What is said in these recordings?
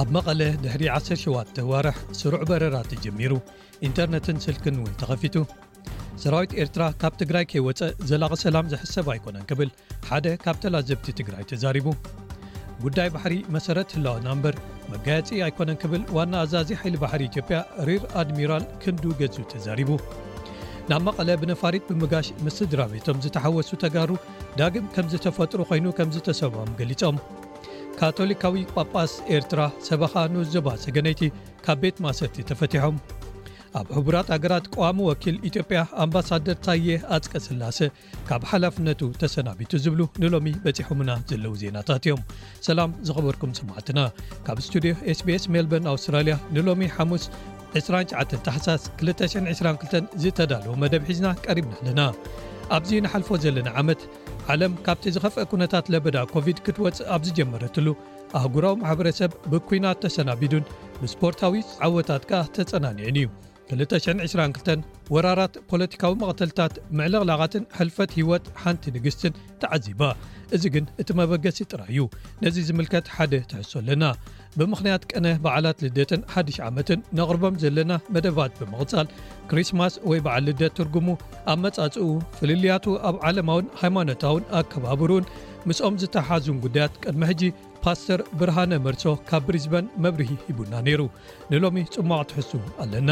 ኣብ መቐለ ድሕሪ ዓሰር ሸውዓተ ኣዋርሕ ስሩዕ በረራ ተጀሚሩ ኢንተርነትን ስልክን እውን ተኸፊቱ ሰራዊት ኤርትራ ካብ ትግራይ ከይወፀእ ዘላቒ ሰላም ዝሕሰብ ኣይኮነን ክብል ሓደ ካብ ተላዘብቲ ትግራይ ተዛሪቡ ጉዳይ ባሕሪ መሰረት ህላዋና እምበር መጋየፂ ኣይኮነን ክብል ዋና ኣዛዚ ሓይሊ ባሕሪ ኢትዮጵያ ሪር ኣድሚራል ክንዱ ገዙ ተዛሪቡ ናብ መቐለ ብነፋሪት ብምጋሽ ምስ ስድራ ቤቶም ዝተሓወሱ ተጋሩ ዳግም ከም ዝተፈጥሩ ኮይኑ ከም ዝተሰብኦም ገሊፆም ካቶሊካዊ ጳጳስ ኤርትራ ሰበኻ ንኡዝዞባ ሰገነይቲ ካብ ቤት ማሰርቲ ተፈቲሖም ኣብ ሕቡራት ኣገራት ቀዋሚ ወኪል ኢትዮጵያ ኣምባሳደር ታየ ኣጽቀ ስላሰ ካብ ሓላፍነቱ ተሰናቢቱ ዝብሉ ንሎሚ በጺሖምና ዘለዉ ዜናታት እዮም ሰላም ዝኸበርኩም ሰማዕትና ካብ ስቱድዮ ስbስ ሜልበርን ኣውስትራልያ ንሎሚ ሓሙስ 29 ታሕሳስ 222 ዝተዳለዎ መደብ ሒዝና ቀሪብና ኣለና ኣብዚ ንሓልፎ ዘለና ዓመት ዓለም ካብቲ ዝኸፍአ ኩነታት ለበዳ ኮቪድ ክትወጽእ ኣብ ዝጀመረትሉ፣ ኣህጉራዊ ማሕበረሰብ ብኲናት ተሰናቢዱን ብስፖርታዊ ዓወታት ከኣ ተጸናኒዑን እዩ። 2022 ወራራት፣ ፖለቲካዊ መቕተልታት፣ ምዕልቕላቓትን ሕልፈት ህይወት ሓንቲ ንግስትን ተዓዚባ። እዚ ግን እቲ መበገሲ ጥራይ እዩ። ነዚ ዝምልከት ሓደ ትሕዝቶ ኣለና። ብምኽንያት ቅነ በዓላት ልደትን ሓድሽ ዓመትን ነቕርቦም ዘለና መደባት ብምቕጻል፣ ክሪስማስ ወይ በዓል ልደት ትርጉሙ፣ ኣመጻጽእኡ፣ ፍልልያቱ፣ ኣብ ዓለማውን ሃይማኖታውን ኣከባብርኡን ምስኦም ዝተሓሓዙን ጉዳያት ቅድሚ ሕጂ ፓስተር ብርሃነ መርሶ ካብ ብሪዝበን መብርሂ ሂቡና ነይሩ። ንሎሚ ጽሟቕ ትሕዝትኡ ኣለና።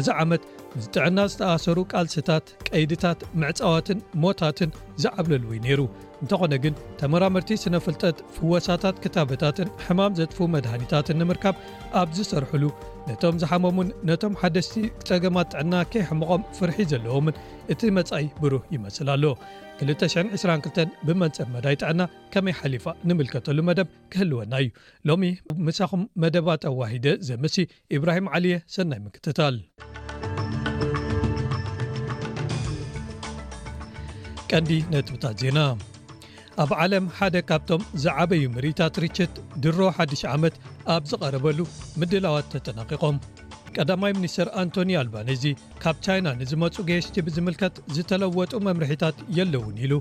እዚ ዓመት ምስ ጥዕና ዝተኣሰሩ ቃልስታት፣ ቀይድታት ምዕጻዋትን ሞታትን ዝዓብለልዎ'ዩ ነይሩ። እንተኾነ ግን ተመራመርቲ ስነ-ፍልጠት ፍወሳታት ክታበታትን ሕማም ዘጥፍኡ መድሃኒታትን ንምርካብ ኣብ ዝሰርሑሉ ነቶም ዝሓመሙን ነቶም ሓደስቲ ጸገማት ጥዕና ከየሕምቖም ፍርሒ ዘለዎምን እቲ መጻኢ ብሩህ ይመስል ኣሎ። 2022 ብመንጽር መዳይ ጥዕና ከመይ ሓሊፋ ንምልከተሉ መደብ ክህልወና'ዩ። ሎሚ ምሳኹም መደባት ኣዋሂደ ዘምሲ። ኢብራሂም ዓሊየ ሰናይ ምክትታል። ቀንዲ ነጥብታት ዜና ኣብ ዓለም ሓደ ካብቶም ዝዓበዩ ምርኢታት ርችት ድሮ ሓድሽ ዓመት ኣብ ዝቐረበሉ ምድላዋት ተጠናቂቖም ቀዳማይ ሚኒስትር ኣንቶኒ ኣልባነዚ ካብ ቻይና ንዝመፁ ገየሽቲ ብዝምልከት ዝተለወጡ መምርሒታት የለውን ኢሉ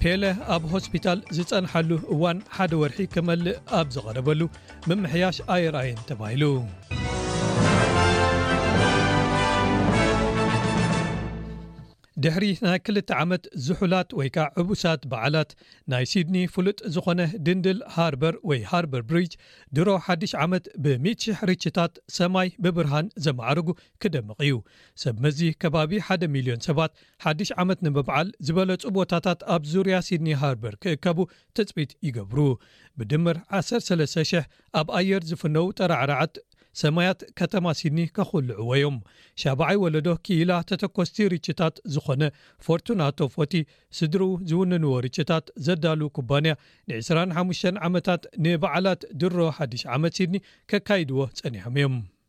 ፔለ ኣብ ሆስፒታል ዝፀንሓሉ እዋን ሓደ ወርሒ ክመልእ ኣብ ዝቐረበሉ ምምሕያሽ ኣይርኣይን ተባሂሉ። ድሕሪ ናይ ክልተ ዓመት ዝሑላት ወይ ከዓ ዕቡሳት በዓላት ናይ ሲድኒ ፍሉጥ ዝኾነ ድንድል ሃርበር ወይ ሃርበር ብሪጅ ድሮ ሓድሽ ዓመት ብ100,000 ርችታት ሰማይ ብብርሃን ዘማዕርጉ ክደምቕ እዩ ሰብ መዚ ከባቢ 1 ሚልዮን ሰባት ሓድሽ ዓመት ንምብዓል ዝበለፁ ቦታታት ኣብ ዙርያ ሲድኒ ሃርበር ክእከቡ ትፅቢት ይገብሩ። ብድምር ዓሰርተ ሰለስተ ሽሕ ኣብ ኣየር ዝፍነዉ ጠራዕራዕት ሰማያት ከተማ ሲድኒ ከኹልዕዎ'ዮም። ሻብዓይ ወለዶ ክኢላ ተተኮስቲ ርችታት ዝኾነ ፎርቱናቶ ፎቲ ስድርኡ ዝውንንዎ ርችታት ዘዳሉ ኩባንያ ን ዕስራን ሓሙሽተን ዓመታት ንበዓላት ድሮ ሓድሽ ዓመት ሲድኒ ከካይድዎ ፀኒሖም'ዮም።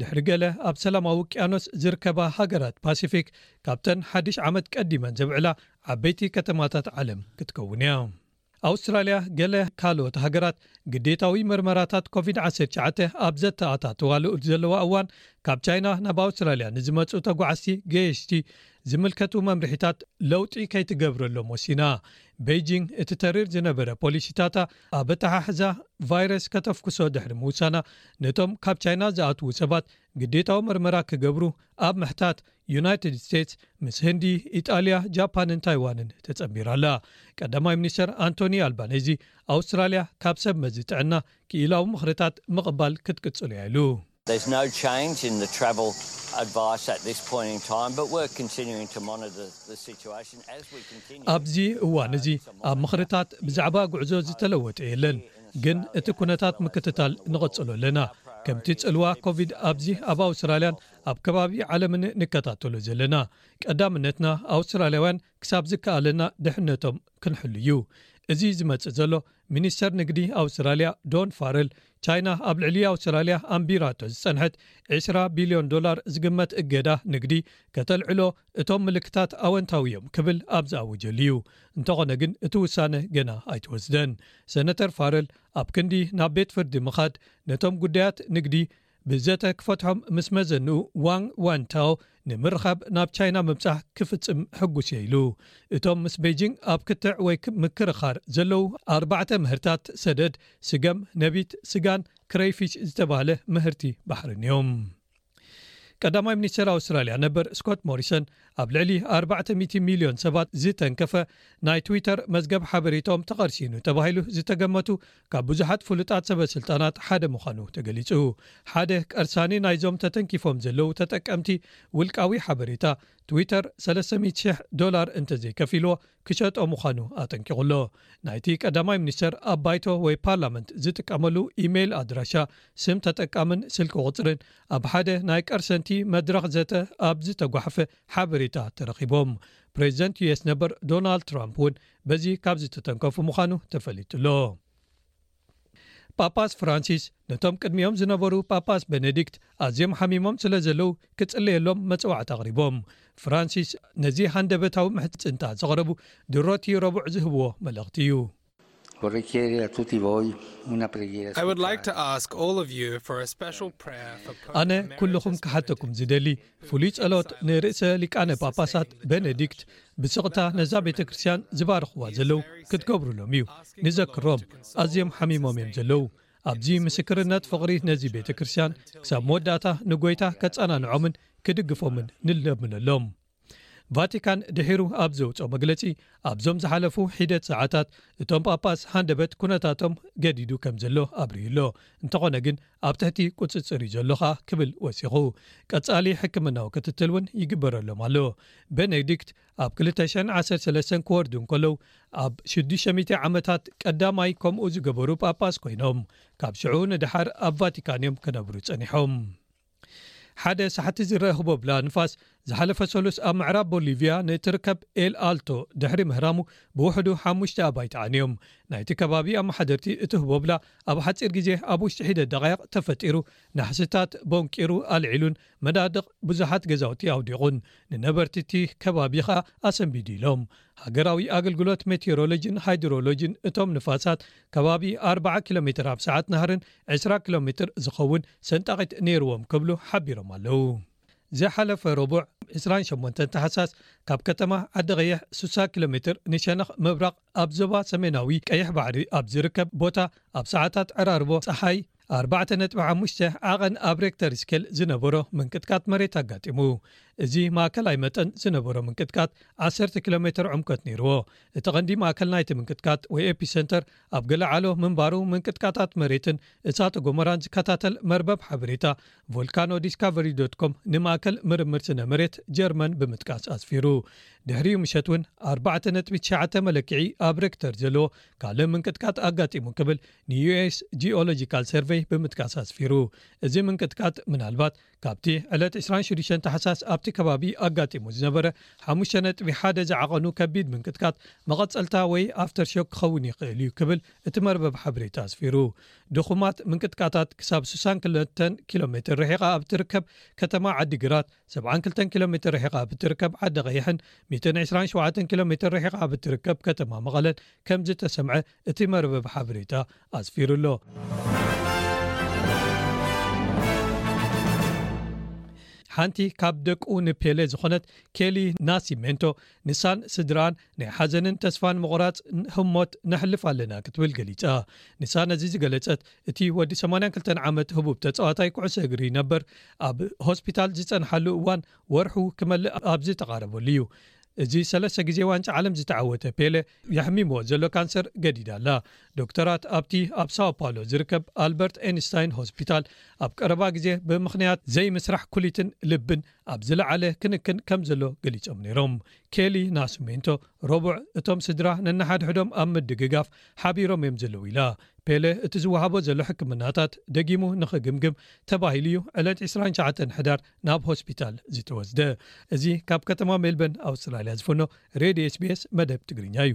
ድሕሪ ገለ ኣብ ሰላማዊ ውቅያኖስ ዝርከባ ሃገራት ፓሲፊክ ካብተን ሓድሽ ዓመት ቀዲመን ዘብዕላ ዓበይቲ ከተማታት ዓለም ክትከውን እያ። ኣውስትራልያ ገለ ካልኦት ሃገራት ግዴታዊ መርመራታት ኮቪድ ዓሰርተ ትሽዓተ ኣብ ዘተኣታትዋሉ እብ ዘለዋ እዋን ካብ ቻይና ናብ ኣውስትራልያ ንዝመጽኡ ተጓዓዝቲ ገየሽቲ ዝምልከቱ መምርሒታት ለውጢ ከይትገብረሎም ወሲና። በይጂንግ እቲ ተሪር ዝነበረ ፖሊሲታታ ኣብ ኣተሓሕዛ ቫይረስ ከተፍኩሶ ድሕሪ ምውሳና ነቶም ካብ ቻይና ዝኣትዉ ሰባት ግዴታዊ መርመራ ክገብሩ ኣብ ምሕታት፣ ዩናይትድ ስቴትስ ምስ ህንዲ፣ ኢጣልያ፣ ጃፓንን ታይዋንን ተጸንቢራ ኣላ። ቀዳማይ ሚኒስተር ኣንቶኒ ኣልባኔዚ፣ ኣውስትራልያ ካብ ሰብ መዚ ጥዕና ክኢላዊ ምኽርታት ምቕባል ክትቅጽል'ያ ኢሉ። ኣብዚ እዋን'ዚ ኣብ ምኽርታት ብዛዕባ ጉዕዞ ዝተለወጠ የለን። ግን እቲ ኩነታት ምክትታል ንቐጽሎ ኣለና። ከምቲ ጽልዋ ኮቪድ ኣብዚ ኣብ ኣውስትራልያን ኣብ ከባቢ ዓለምን ንከታተሎ ዘለና፣ ቀዳምነትና ኣውስትራልያውያን ክሳብ ዝከኣለና ድሕነቶም ክንሕሉ እዩ። እዚ ዝመጽእ ዘሎ ሚኒስተር ንግዲ ኣውስትራልያ ዶን ፋረል፣ ቻይና ኣብ ልዕሊ ኣውስትራልያ ኣንቢራቶ ዝጸንሐት ዕስራ ቢልዮን ዶላር ዝግመት እገዳ ንግዲ ከተልዕሎ እቶም ምልክታት ኣወንታዊ እዮም ክብል ኣብ ዝኣወጀሉ እዩ። እንተኾነ ግን እቲ ውሳነ ገና ኣይተወስደን። ሰነተር ፋረል ኣብ ክንዲ ናብ ቤት ፍርዲ ምኻድ ነቶም ጉዳያት ንግዲ ብዘተ ክፈትሖም ምስ መዘንኡ ዋንግ ዋንታኦ ንምርኻብ ናብ ቻይና ምብጻሕ ክፍጽም ሕጉስ እየ ኢሉ። እቶም ምስ ቤጂንግ ኣብ ክትዕ ወይ ምክርኻር ዘለዉ ኣርባዕተ ምህርታት ሰደድ ስገም፣ ነቢት ስጋን ክረይፊሽ ዝተባህለ ምህርቲ ባሕርን እዮም። ቀዳማይ ሚኒስተር ኣውስትራልያ ነበር ስኮት ሞሪሰን ኣብ ልዕሊ ኣርባዕተ ሚእቲ ሚልዮን ሰባት ዝተንከፈ ናይ ትዊተር መዝገብ ሓበሬትኦም ተቐርሲኑ ተባሂሉ ዝተገመቱ ካብ ብዙሓት ፍሉጣት ሰበስልጣናት ሓደ ምዃኑ ተገሊጹ ሓደ ቀርሳኒ ናይዞም ተተንኪፎም ዘለዉ ተጠቀምቲ ውልቃዊ ሓበሬታ ትዊተር 300,000 ዶላር እንተዘይከፊልዎ ክሸጦ ምዃኑ ኣጠንቂቑ ኣሎ። ናይቲ ቀዳማይ ሚኒስተር ኣብ ባይቶ ወይ ፓርላመንት ዝጥቀመሉ ኢመይል ኣድራሻ፣ ስም ተጠቃምን ስልኪ ቁጽሪን ኣብ ሓደ ናይ ቀርሰንቲ መድረኽ ዘተ ኣብ ዝተጓሕፈ ሓበሬታ ተረኺቦም። ፕሬዚደንት ዩኤስ ነበር ዶናልድ ትራምፕ እውን በዚ ካብ ዝተተንከፉ ምዃኑ ተፈሊጡ ኣሎ። ጳጳስ ፍራንሲስ ነቶም ቅድሚኦም ዝነበሩ ጳጳስ በነዲክት ኣዝዮም ሓሚሞም ስለ ዘለዉ ክጽለየሎም መጽዋዕታ ኣቕሪቦም። ፍራንሲስ ነዚ ሃንደበታዊ ምሕጽንታ ዘቕረቡ ድሮ'ቲ ረቡዕ ዝህብዎ መልእኽቲ እዩ። ኣነ ኩሉኹም ክሓተኩም ዝደሊ ፍሉይ ጸሎት ንርእሰ ሊቃነ ጳጳሳት በነዲክት ብስቕታ ነዛ ቤተ ክርስትያን ዝባርኽዋ ዘለዉ ክትገብሩሎም እዩ ንዘክሮም ኣዝዮም ሓሚሞም እዮም ዘለዉ ኣብዚ ምስክርነት ፍቕሪ ነዚ ቤተ ክርስትያን ክሳብ መወዳእታ ንጐይታ ከጸናንዖምን ክድግፎምን ንለምነሎም ቫቲካን ድሒሩ ኣብ ዘውፅኦ መግለፂ ኣብዞም ዝሓለፉ ሒደት ሰዓታት እቶም ጳጳስ ሃንደበት ኩነታቶም ገዲዱ ከም ዘሎ ኣብርህሎ እንተኾነ ግን ኣብ ትሕቲ ቁጽጽር እዩ ዘሎ ከኣ ክብል ወሲኹ። ቀጻሊ ሕክምናዊ ክትትል ውን ይግበረሎም ኣሎ። ቤኔዲክት ኣብ ክልተ ሽሕን ዓሰርተ ሰለስተን ክወርዱ እንከለው ኣብ ሽዱሽተ ሚእቲ ዓመታት ቀዳማይ ከምኡ ዝገበሩ ጳጳስ ኮይኖም፣ ካብ ሽዑ ንደሓር ኣብ ቫቲካን እዮም ክነብሩ ጸኒሖም። ሓደ ሳሕቲ ዝረኣ ህቦብላ ንፋስ ዝሓለፈ ሰሉስ ኣብ ምዕራብ ቦሊቪያ ንእትርከብ ኤል ኣልቶ ድሕሪ ምህራሙ ብውሕዱ ሓሙሽተ ኣባይቲ ዓንዮም። ናይቲ ከባቢ ኣመሓደርቲ እቲ ህቦብላ ኣብ ሓጺር ግዜ ኣብ ውሽጢ ሒደት ደቓይቕ ተፈጢሩ ናሕስታት ቦንቂሩ ኣልዒሉን መናድቕ ብዙሓት ገዛውቲ ኣውዲቑን ንነበርቲ እቲ ከባቢ ከኣ ኣሰንቢዱ ኢሎም። ሃገራዊ ኣገልግሎት ሜትዮሮሎጂን ሃይድሮሎጂን እቶም ንፋሳት ከባቢ ኣርባዓ ኪሎ ሜትር ኣብ ሰዓት ናህርን ዕስራ ኪሎ ሜትር ዝኸውን ሰንጣቒት ነይርዎም ክብሉ ሓቢሮም ኣለው። ዝሓለፈ ረቡዕ ዕስራን ሸሞንተን ታሕሳስ ካብ ከተማ ዓዲቐይሕ ስሳ ኪሎ ሜትር ንሸነኽ ምብራቕ ኣብ ዞባ ሰሜናዊ ቀይሕ ባሕሪ ኣብ ዝርከብ ቦታ ኣብ ሰዓታት ዕራርቦ ጸሓይ ኣርባዕተ ነጥቢ ሓሙሽተ ዓቐን ኣብ ሬክተር ስኬል ዝነበሮ ምንቅጥቃጥ መሬት ኣጋጢሙ። እዚ ማእከላይ መጠን ዝነበሮ ምንቅጥቃጥ ዓሰርተ ኪሎ ሜተር ዕምቆት ነይርዎ። እቲ ቀንዲ ማእከል ናይቲ ምንቅጥቃጥ ወይ ኤፒሰንተር ኣብ ገለዓሎ ምንባሩ ምንቅጥቃጣት መሬትን እሳተ ጎመራን ዝከታተል መርበብ ሓበሬታ ቮልካኖ ዲስካቨሪ ዶት ኮም ንማእከል ምርምር ስነ መሬት ጀርመን ብምጥቃስ ኣስፊሩ። ድሕሪኡ ምሸት እውን ኣርባዕተ ነጥቢ ትሽዓተ መለክዒ ኣብ ሬክተር ዘለዎ ካልእ ምንቅጥቃጥ ኣጋጢሙ ክብል ንዩኤስ ጂኦሎጂካል ሰርቨይ ብምጥቃስ ኣስፊሩ። እዚ ምንቅጥቃጥ ምናልባት ካብቲ ዕለት ዕስራን ሽዱሽተን ታሕሳስ ኣብቲ ከባቢ ኣጋጢሙ ዝነበረ ሓሙሽተ ነጥቢ ሓደ ዝዓቐኑ ከቢድ ምንቅጥቃጥ መቐጸልታ ወይ ኣፍተርሾክ ክኸውን ይኽእል እዩ ክብል እቲ መርበብ ሓበሬታ ኣስፊሩ። ድኹማት ምንቅጥቃታት ክሳብ ስሳን ክልተን ኪሎሜትር ርሒቓ ኣብ እትርከብ ከተማ ዓዲግራት ሰብዓን ክልተን ኪሎ ሜተር ርሒቓ ኣብ እትርከብ ዓዲ ቐይሕን ሚእትን ዕስራን ሸውዓተን ኪሎ ሜተር ርሒቓ ኣብ እትርከብ ከተማ መቐለን ከም ዝተሰምዐ እቲ መርበብ ሓበሬታ ኣስፊሩ ኣሎ። ሓንቲ ካብ ደቁ ንፔለ ዝኾነት ኬሊ ናሲሜንቶ ንሳን ስድርኣን ናይ ሓዘንን ተስፋን ምቑራጽ ህሞት ነሕልፍ ኣለና ክትብል ገሊጻ። ንሳ ነዚ ዝገለጸት እቲ ወዲ ሰማንያን ክልተን ዓመት ህቡብ ተጻዋታይ ኩዕሶ እግሪ ነበር ኣብ ሆስፒታል ዝጸንሓሉ እዋን ወርሑ ክመልእ ኣብ ዝተቓረበሉ እዩ። እዚ ሰለስተ ግዜ ዋንጫ ዓለም ዝተዓወተ ፔለ የሕሚምዎ ዘሎ ካንሰር ገዲዳ ኣላ። ዶክተራት ኣብቲ ኣብ ሳኦ ፓውሎ ዝርከብ ኣልበርት ኤንስታይን ሆስፒታል ኣብ ቀረባ ግዜ ብምኽንያት ዘይምስራሕ ኩሊትን ልብን ኣብ ዝለዓለ ክንክን ከም ዘሎ ገሊጾም ነይሮም። ኬሊ ናስሜንቶ ረቡዕ እቶም ስድራ ነንሓድሕዶም ኣብ ምድግጋፍ ሓቢሮም እዮም ዘለዉ ኢላ። ፔለ እቲ ዝወሃቦ ዘሎ ሕክምናታት ደጊሙ ንኽግምግም ተባሂሉ እዩ ዕለት ዕስራን ሸውዓተን ሕዳር ናብ ሆስፒታል ዝተወስደ። እዚ ካብ ከተማ ሜልበርን ኣውስትራልያ ዝፍኖ ሬድዮ ኤስቢኤስ መደብ ትግርኛ እዩ።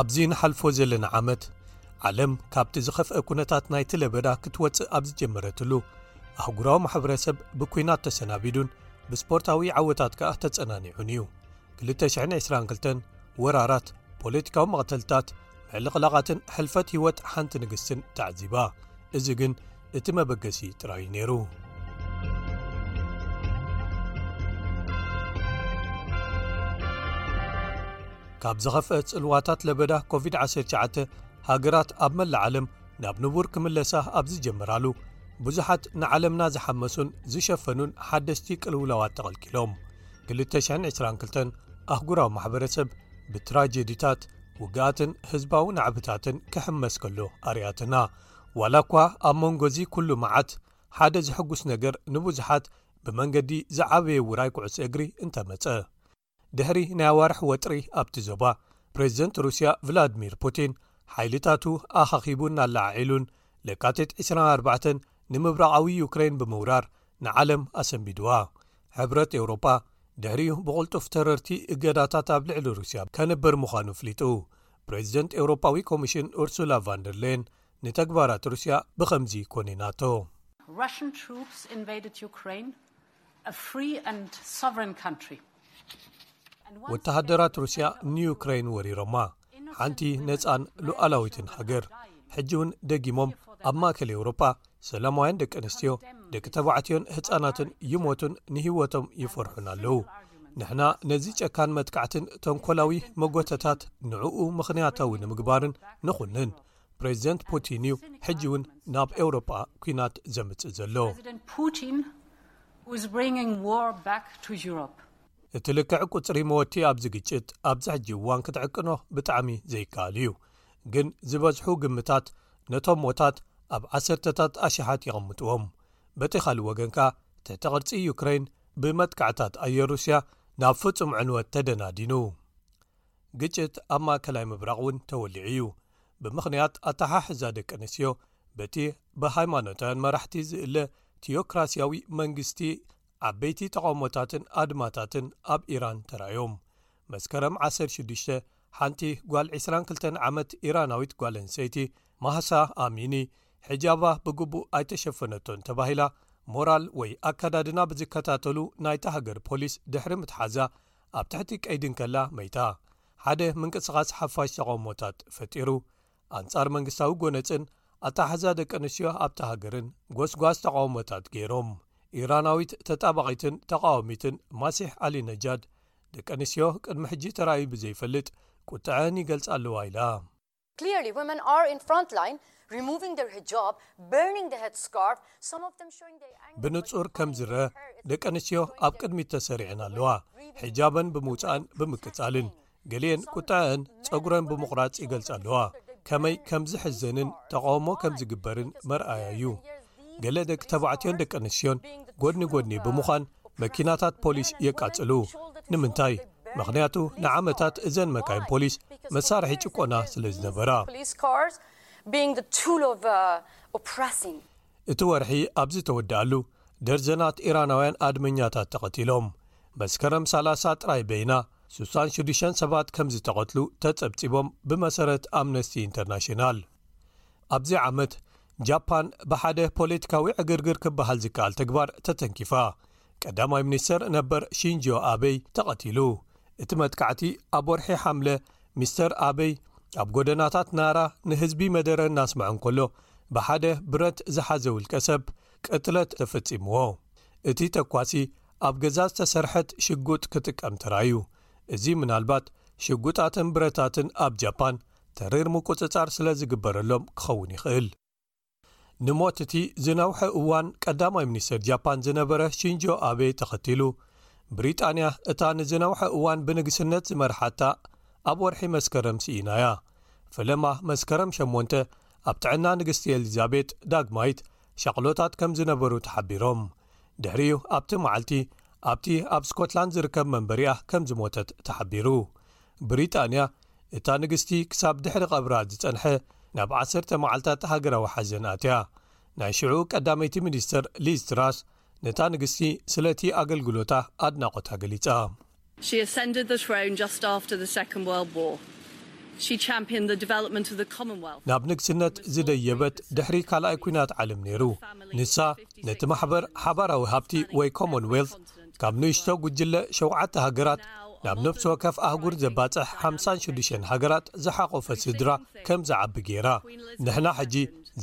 ኣብዚ ንሓልፎ ዘለና ዓመት ዓለም ካብቲ ዝኸፍአ ኩነታት ናይቲ ለበዳ ክትወጽእ ኣብ ዝጀመረትሉ ኣህጉራዊ ማሕበረሰብ ብኲናት ተሰናቢዱን ብስፖርታዊ ዓወታት ከኣ ተጸናኒዑን እዩ 222 ወራራት ፖለቲካዊ መቕተልታት ምዕልቕላቓትን ሕልፈት ህይወት ሓንቲ ንግስትን ተዕዚባ እዚ ግን እቲ መበገሲ ጥራይዩ ነይሩ ካብ ዝኸፍአ ጽልዋታት ለበዳ ኮቪድ-19 ሃገራት ኣብ መላእ ዓለም ናብ ንቡር ክምለሳ ኣብ ዝጀመራሉ ብዙሓት ንዓለምና ዝሓመሱን ዝሸፈኑን ሓደስቲ ቅልውላዋት ተቐልቂሎም 222 ኣህጉራዊ ማሕበረሰብ ብትራጀዲታት ውግኣትን ህዝባዊ ናዕብታትን ክሕመስ ከሎ ኣርያትና ዋላ እኳ ኣብ መንጎ እዚ ኵሉ መዓት ሓደ ዘሐጕስ ነገር ንብዙሓት ብመንገዲ ዝዓበየ ውራይ ኵዕሶ እግሪ እንተ መጸ፣ ድሕሪ ናይ ኣዋርሕ ወጥሪ ኣብቲ ዞባ፣ ፕረዚደንት ሩስያ ቭላድሚር ፑቲን ሓይልታቱ ኣኻኺቡን ኣለዓዒሉን ለካቲት ዕስራን ኣርባዕተን ንምብራቓዊ ዩክረይን ብምውራር ንዓለም ኣሰንቢድዋ። ሕብረት ኤውሮጳ ድሕሪኡ ብቕልጡፍ ተረርቲ እገዳታት ኣብ ልዕሊ ሩስያ ከንብር ምዃኑ ኣፍሊጡ። ፕረዚደንት ኤውሮጳዊ ኮሚሽን ኡርሱላ ቫንደርሌየን ንተግባራት ሩስያ ብኸምዚ ኰኒናቶ። ወተሃደራት ሩስያ ንዩክረይን ወሪሮማ። ሓንቲ ነፃን ሉዓላዊትን ሃገር ሕጂ እውን ደጊሞም ኣብ ማእከል ኤውሮጳ ሰላማውያን ደቂ ኣንስትዮ ደቂ ተባዕትዮን ህፃናትን ይሞቱን ንህይወቶም ይፈርሑን ኣለዉ ንሕና ነዚ ጨካን መጥካዕትን ተንኮላዊ መጎተታት ንዕኡ ምኽንያታዊ ንምግባርን ንኹንን ፕሬዚደንት ፑቲን እዩ ሕጂ እውን ናብ ኤውሮጳ ኩናት ዘምፅእ ዘሎ እቲ ልክዕ ቁጽሪ መወቲ ኣብዚ ግጭት ኣብዚ ሕጂ እዋን ክትዕቅኖ ብጣዕሚ ዘይከኣል እዩ፣ ግን ዝበዝሑ ግምታት ነቶም ሞታት ኣብ ዓሰርተታት ኣሽሓት የቐምጥዎም። በቲ ካልእ ወገን ከኣ ትሕተ ቅርጺ ዩክረይን ብመጥቃዕታት ኣየር ሩስያ ናብ ፍጹም ዕንወት ተደናዲኑ። ግጭት ኣብ ማእከላይ ምብራቕ እውን ተወሊዑ እዩ፣ ብምኽንያት ኣተሓሕዛ ደቂ ኣንስትዮ በቲ ብሃይማኖታውያን መራሕቲ ዝእለ ቲኦክራስያዊ መንግስቲ ዓበይቲ ተቓውሞታትን ኣድማታትን ኣብ ኢራን ተራእዮም። መስከረም ዓሰርተ ሽዱሽተ ሓንቲ ጓል ዕስራን ክልተን ዓመት ኢራናዊት ጓል ኣንሰይቲ ማህሳ ኣሚኒ ሕጃባ ብግቡእ ኣይተሸፈነቶን ተባሂላ ሞራል ወይ ኣከዳድና ብዝከታተሉ ናይታ ሃገር ፖሊስ ድሕሪ ምትሓዛ ኣብ ትሕቲ ቀይዲ እንከላ መይታ። ሓደ ምንቅስቓስ ሓፋሽ ተቓውሞታት ፈጢሩ። ኣንጻር መንግስታዊ ጎነጽን ኣተሓሕዛ ደቂ ኣንስትዮ ኣብታ ሃገርን ጎስጓስ ተቓውሞታት ገይሮም። ኢራናዊት ተጣባቒትን ተቓዋሚትን ማሲሕ ዓሊ ነጃድ፣ ደቂ ኣንስትዮ ቅድሚ ሕጂ ተራእዩ ብዘይፈልጥ ቁጠዐን ይገልጻ ኣለዋ ኢላ። ብንጹር ከም ዝረኣ ደቂ ኣንስትዮ ኣብ ቅድሚት ተሰሪዐን ኣለዋ፣ ሒጃበን ብምውጻእን ብምቅጻልን። ገሊኤን ቁጠዐን ጸጕረን ብምቝራጽ ይገልጻ ኣለዋ ከመይ ከም ዝሕዘንን ተቓውሞ ከም ዝግበርን መርኣያ እዩ ገለ ደቂ ተባዕትዮን ደቂ ኣንስትዮን ጐድኒ ጐድኒ ብምዃን መኪናታት ፖሊስ የቃጽሉ ንምንታይ ምኽንያቱ ንዓመታት እዘን መካይን ፖሊስ መሳርሒ ጭቆና ስለ ዝነበራ። እቲ ወርሒ ኣብ ዝተወድኣሉ፣ ደርዘናት ኢራናውያን ኣድመኛታት ተቐቲሎም። መስከረም ሰላሳ ጥራይ በይና ስሳን ሽዱሽተን ሰባት ከም ዝተቐትሉ ተጸብጺቦም፣ ብመሰረት ኣምነስቲ ኢንተርናሽናል። ኣብዚ ዓመት፣ ጃፓን ብሓደ ፖለቲካዊ ዕግርግር ክበሃል ዝከኣል ተግባር ተተንኪፋ፣ ቀዳማይ ሚኒስተር ነበር ሺንጆ ኣበይ ተቐቲሉ፣ እቲ መጥቃዕቲ ኣብ ወርሒ ሓምለ ሚስተር ኣበይ ኣብ ጎደናታት ናራ ንህዝቢ መደረ እናስምዐ እንከሎ ብሓደ ብረት ዝሓዘ ውልቀ ሰብ ቅትለት ተፈጺምዎ። እቲ ተኳሲ ኣብ ገዛ ዝተሰርሐት ሽጉጥ ክጥቀም ተራእዩ። እዚ ምናልባት ሽጉጣትን ብረታትን ኣብ ጃፓን ተሪር ምቁጽጻር ስለዝግበረሎም ክኸውን ይኽእል። ንሞት እቲ ዝነውሐ እዋን ቀዳማይ ሚኒስተር ጃፓን ዝነበረ ሺንዞ ኣቤ ተኸቲሉ፣ ብሪጣንያ እታ ንዝነውሐ እዋን ብንግስነት ዝመርሓታ ኣብ ወርሒ መስከረም ስኢና'ያ። ፈለማ መስከረም ሸሞንተ ኣብ ጥዕና ንግስቲ ኤሊዛቤጥ ዳግማይት ሻቕሎታት ከም ዝነበሩ ተሓቢሮም። ድሕሪኡ ኣብቲ መዓልቲ ኣብቲ ኣብ ስኮትላንድ ዝርከብ መንበሪኣ ከም ዝሞተት ተሓቢሩ። ብሪጣንያ፣ እታ ንግስቲ ክሳብ ድሕሪ ቐብራ ዝጸንሐ ናብ ዓሰርተ መዓልታት ሃገራዊ ሓዘን ኣትያ። ናይ ሽዑ ቀዳመይቲ ሚኒስተር ሊዝ ትራስ ነታ ንግስቲ ስለ'ቲ ኣገልግሎታ ኣድናቖታ ገሊጻ። ናብ ንግስነት ዝደየበት ድሕሪ ካልኣይ ኲናት ዓለም ነይሩ። ንሳ ነቲ ማሕበር ሓባራዊ ሃብቲ ወይ ኮሞንዌልዝ፣ ካብ ንእሽቶ ጉጅለ ሸውዓተ ሃገራት ናብ ነፍሲ ወከፍ ኣህጉር ዘባጽሕ ሓምሳን ሽዱሽተን ሃገራት ዝሓቖፈት ስድራ ከም ዝዓቢ ገይራ፣ ንሕና ሕጂ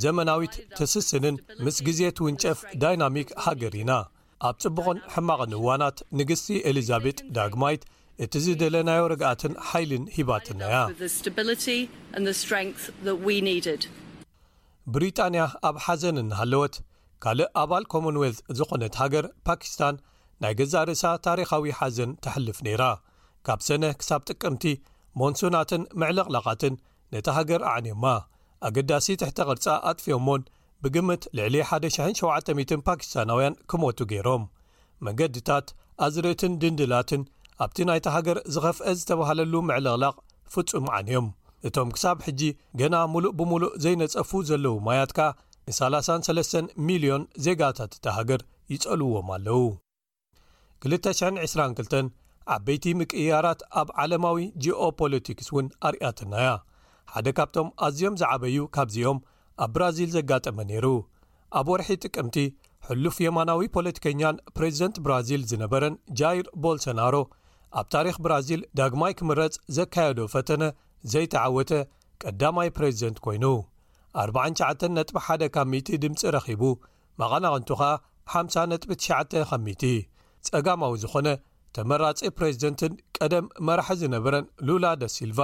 ዘመናዊት፣ ትስስንን ምስ ግዜ ትውንጨፍ ዳይናሚክ ሃገር ኢና። ኣብ ጽቡቕን ሕማቕን እዋናት ንግስቲ ኤሊዛቤጥ ዳግማይት እቲ ዝደለናዮ ርግኣትን ሓይልን ሂባትና'ያ። ብሪጣንያ ኣብ ሓዘን እናሃለወት፣ ካልእ ኣባል ኮሞንዌልዝ ዝኾነት ሃገር ፓኪስታን ናይ ገዛእ ርእሳ ታሪኻዊ ሓዘን ተሕልፍ ነይራ። ካብ ሰነ ክሳብ ጥቅምቲ ሞንሱናትን ምዕልቕላቓትን ነታ ሃገር ኣዕንዮማ፣ ኣገዳሲ ትሕተ ቅርጻ ኣጥፊኦሞን ብግምት ልዕሊ ሓደ ሽሕን ሸውዓተ ሚእትን ፓኪስታናውያን ክሞቱ ገይሮም። መገድታት ኣዝርእትን ድንድላትን ኣብቲ ናይታ ሃገር ዝኸፍኤ ዝተባህለሉ ምዕልቕላቕ ፍጹም ዓንዮም። እቶም ክሳብ ሕጂ ገና ምሉእ ብምሉእ ዘይነጸፉ ዘለዉ ማያት ከኣ ንሳላሳን ሰለስተን ሚልዮን ዜጋታት እታ ሃገር ይጸልዉዎም ኣለዉ። ክልተ ሽሕን ዕስራን ክልተን ዓበይቲ ምቅይያራት ኣብ ዓለማዊ ጂኦፖለቲክስ እውን ኣርእያትና እያ። ሓደ ካብቶም ኣዝዮም ዝዓበዩ ካብዚኦም ኣብ ብራዚል ዘጋጠመ ነይሩ። ኣብ ወርሒ ጥቅምቲ፣ ሕሉፍ የማናዊ ፖለቲከኛን ፕረዚደንት ብራዚል ዝነበረን ጃይር ቦልሰናሮ፣ ኣብ ታሪኽ ብራዚል ዳግማይ ክምረጽ ዘካየዶ ፈተነ ዘይተዓወተ ቀዳማይ ፕረዚደንት ኰይኑ። ኣርብዓን ትሽዓተን ነጥቢ ሓደ ካብ ሚእቲ ድምጺ ረኺቡ፣ መቐናቕንቱ ከኣ ሓምሳ ነጥቢ ትሽዓተ ካብ ሚእቲ። ጸጋማዊ ዝዀነ ተመራጺ ፕረዚደንትን ቀደም መራሒ ዝነበረን ሉላ ዳሲልቫ፣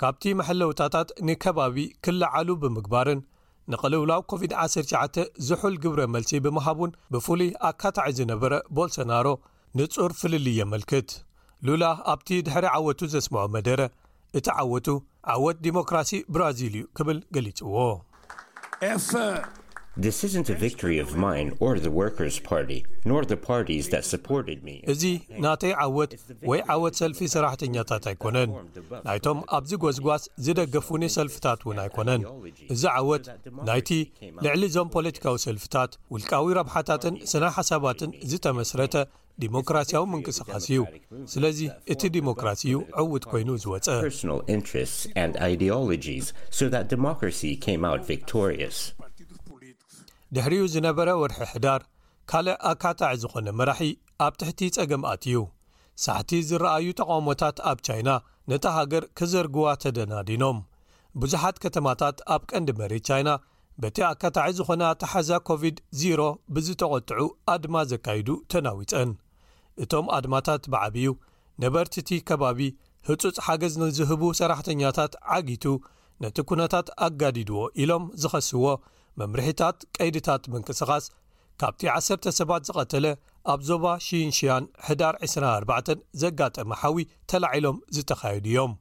ካብቲ መሐለውታታት ንከባቢ ክለዓሉ ብምግባርን ንቕልውላው ኮቪድ ዓሰርተ ትሽዓተ ዝሑል ግብረ መልሲ ብምሃብ'ውን ብፍሉይ ኣካታዒ ዝነበረ ቦልሰናሮ ንጹር ፍልልይ የመልክት። ሉላ ኣብቲ ድሕሪ ዓወቱ ዘስምዖ መደረ፣ እቲ ዓወቱ ዓወት ዲሞክራሲ ብራዚል'ዩ ክብል ገሊጽዎ። እዚ ናተይ ዓወት ወይ ዓወት ሰልፊ ሰራሕተኛታት ኣይኮነን፣ ናይቶም ኣብዚ ጎስጓስ ዝደገፉኒ ሰልፍታት'ውን ኣይኮነን። እዚ ዓወት ናይቲ ልዕሊ እዞም ፖለቲካዊ ሰልፍታት፣ ውልቃዊ ረብሓታትን ስነ-ሓሳባትን ዝተመስረተ ዲሞክራስያዊ ምንቅስቓስ እዩ። ስለዚ እቲ ዲሞክራሲ እዩ ዕዉት ኮይኑ ዝወጸ። ድሕሪኡ ዝነበረ ወርሒ ሕዳር፣ ካልእ ኣካታዒ ዝኾነ መራሒ ኣብ ትሕቲ ጸገም ኣትዩ። ሳሕቲ ዝረኣዩ ተቓውሞታት ኣብ ቻይና ነታ ሃገር ክዘርግዋ ተደናዲኖም። ብዙሓት ከተማታት ኣብ ቀንዲ መሬት ቻይና በቲ ኣካታዒ ዝኾነ ኣተሓሕዛ ኮቪድ ዚሮ ብዝተቖጥዑ ኣድማ ዘካይዱ ተናዊጸን። እቶም ኣድማታት ብዓብዩ ነበርቲ'ቲ ከባቢ ህጹጽ ሓገዝ ንዝህቡ ሰራሕተኛታት ዓጊቱ ነቲ ኩነታት ኣጋዲድዎ ኢሎም ዝኸስዎ መምርሒታት ቀይድታት ምንቅስቓስ ካብቲ ዓሰርተ ሰባት ዝቐተለ ኣብ ዞባ ሺንሺያን ሕዳር ዕስራን ኣርባዕተን ዘጋጠመ ሓዊ ተላዒሎም ዝተኻየዱ እዮም።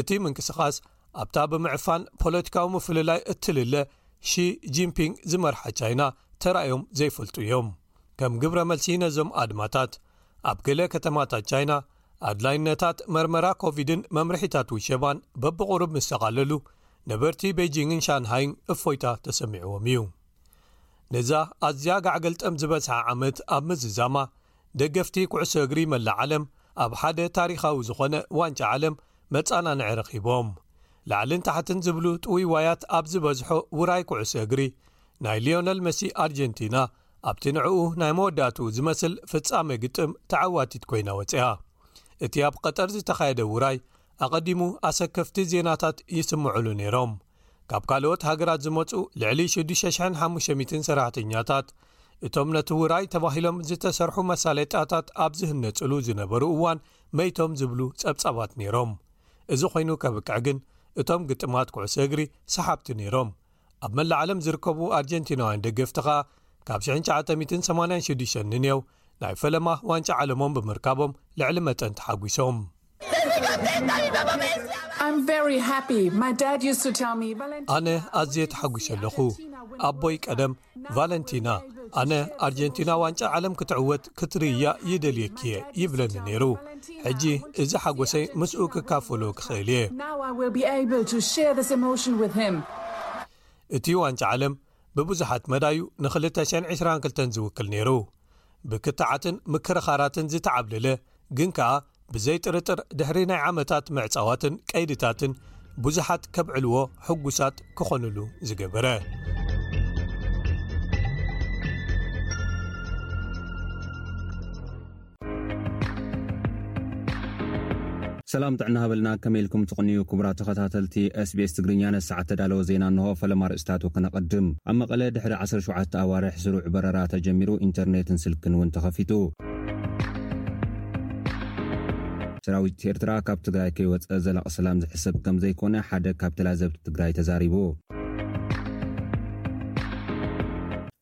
እቲ ምንቅስቓስ ኣብታ ብምዕፋን ፖለቲካዊ ምፍልላይ እትልለ ሺ ጂንፒንግ ዝመርሓ ቻይና ተራእዮም ዘይፈልጡ እዮም። ከም ግብረ መልሲ ነዞም ኣድማታት ኣብ ገለ ከተማታት ቻይና ኣድላይነታት መርመራ ኮቪድን መምርሒታት ውሸባን በብቕሩብ ምስ ተቓለሉ ነበርቲ ቤይጂንግን ሻንሃይን እፎይታ ተሰሚዕዎም እዩ። ነዛ ኣዝያ ጋዕገልጠም ዝበዝሓ ዓመት ኣብ ምዝዛማ፣ ደገፍቲ ኩዕሶ እግሪ መላእ ዓለም ኣብ ሓደ ታሪኻዊ ዝኾነ ዋንጫ ዓለም መጻናንዒ ረኺቦም። ላዕልን ታሕትን ዝብሉ ጥውይዋያት ኣብ ዝበዝሖ ውራይ ኩዕሶ እግሪ፣ ናይ ሊዮነል መሲ ኣርጀንቲና ኣብቲ ንዕኡ ናይ መወዳእትኡ ዝመስል ፍጻመ ግጥም ተዓዋቲት ኮይና ወጺኣ። እቲ ኣብ ቐጠር ዝተኻየደ ውራይ ኣቐዲሙ ኣሰከፍቲ ዜናታት ይስምዑሉ ነይሮም። ካብ ካልኦት ሃገራት ዝመጹ ልዕሊ ሽዱሽተ ሽሕን ሓሙሽተ ሚእትን ሰራሕተኛታት፣ እቶም ነቲ ውራይ ተባሂሎም ዝተሰርሑ መሳለጥያታት ኣብ ዝህነጽሉ ዝነበሩ እዋን መይቶም ዝብሉ ጸብጻባት ነይሮም። እዚ ኰይኑ ከብቅዕ ግን እቶም ግጥማት ኩዕሶ እግሪ ሰሓብቲ ነይሮም። ኣብ መላእ ዓለም ዝርከቡ ኣርጀንቲናውያን ደገፍቲ ከኣ ካብ ሽሕን ትሽዓተ ሚእትን ሰማንያን ሽዱሽተን ንኔው ናይ ፈለማ ዋንጫ ዓለሞም ብምርካቦም ልዕሊ መጠን ተሓጒሶም። ኣነ ኣዝየ ተሓጒሰ ኣለኹ። ኣቦይ ቀደም ቫለንቲና ኣነ ኣርጀንቲና ዋንጫ ዓለም ክትዕወት ክትርእያ ይደልየኪ እየ ይብለኒ ነይሩ። ሕጂ እዚ ሓጐሰይ ምስኡ ክካፈሎ ክኽእል እየ። እቲ ዋንጫ ዓለም ብብዙሓት መዳዩ ንክልተ ሽሕን ዕስራን ክልተን ዝውክል ነይሩ። ብክትዓትን ምክርኻራትን ዝተዓብለለ ግን ከኣ ብዘይ ጥርጥር ድሕሪ ናይ ዓመታት ምዕጻዋትን ቀይድታትን ብዙሓት ከብዕልዎ ሕጉሳት ክኾኑሉ ዝገበረ። ሰላም ጥዕና ሃበልና ከመይ ኢልኩም ትቕንዩ ክቡራት ተኸታተልቲ ስbs ትግርኛ ነሰዓት ተዳለወ ዜና እንሆ ፈለማ ርእስታቱ ክነቐድም ኣብ መቐለ ድሕሪ 17 ኣዋርሕ ስሩዕ በረራ ተጀሚሩ ኢንተርኔትን ስልክን እውን ተኸፊቱ ሰራዊት ኤርትራ ካብ ትግራይ ከይወፀ ዘላቒ ሰላም ዝሕሰብ ከም ዘይኮነ ሓደ ካብ ተላዘብቲ ትግራይ ተዛሪቡ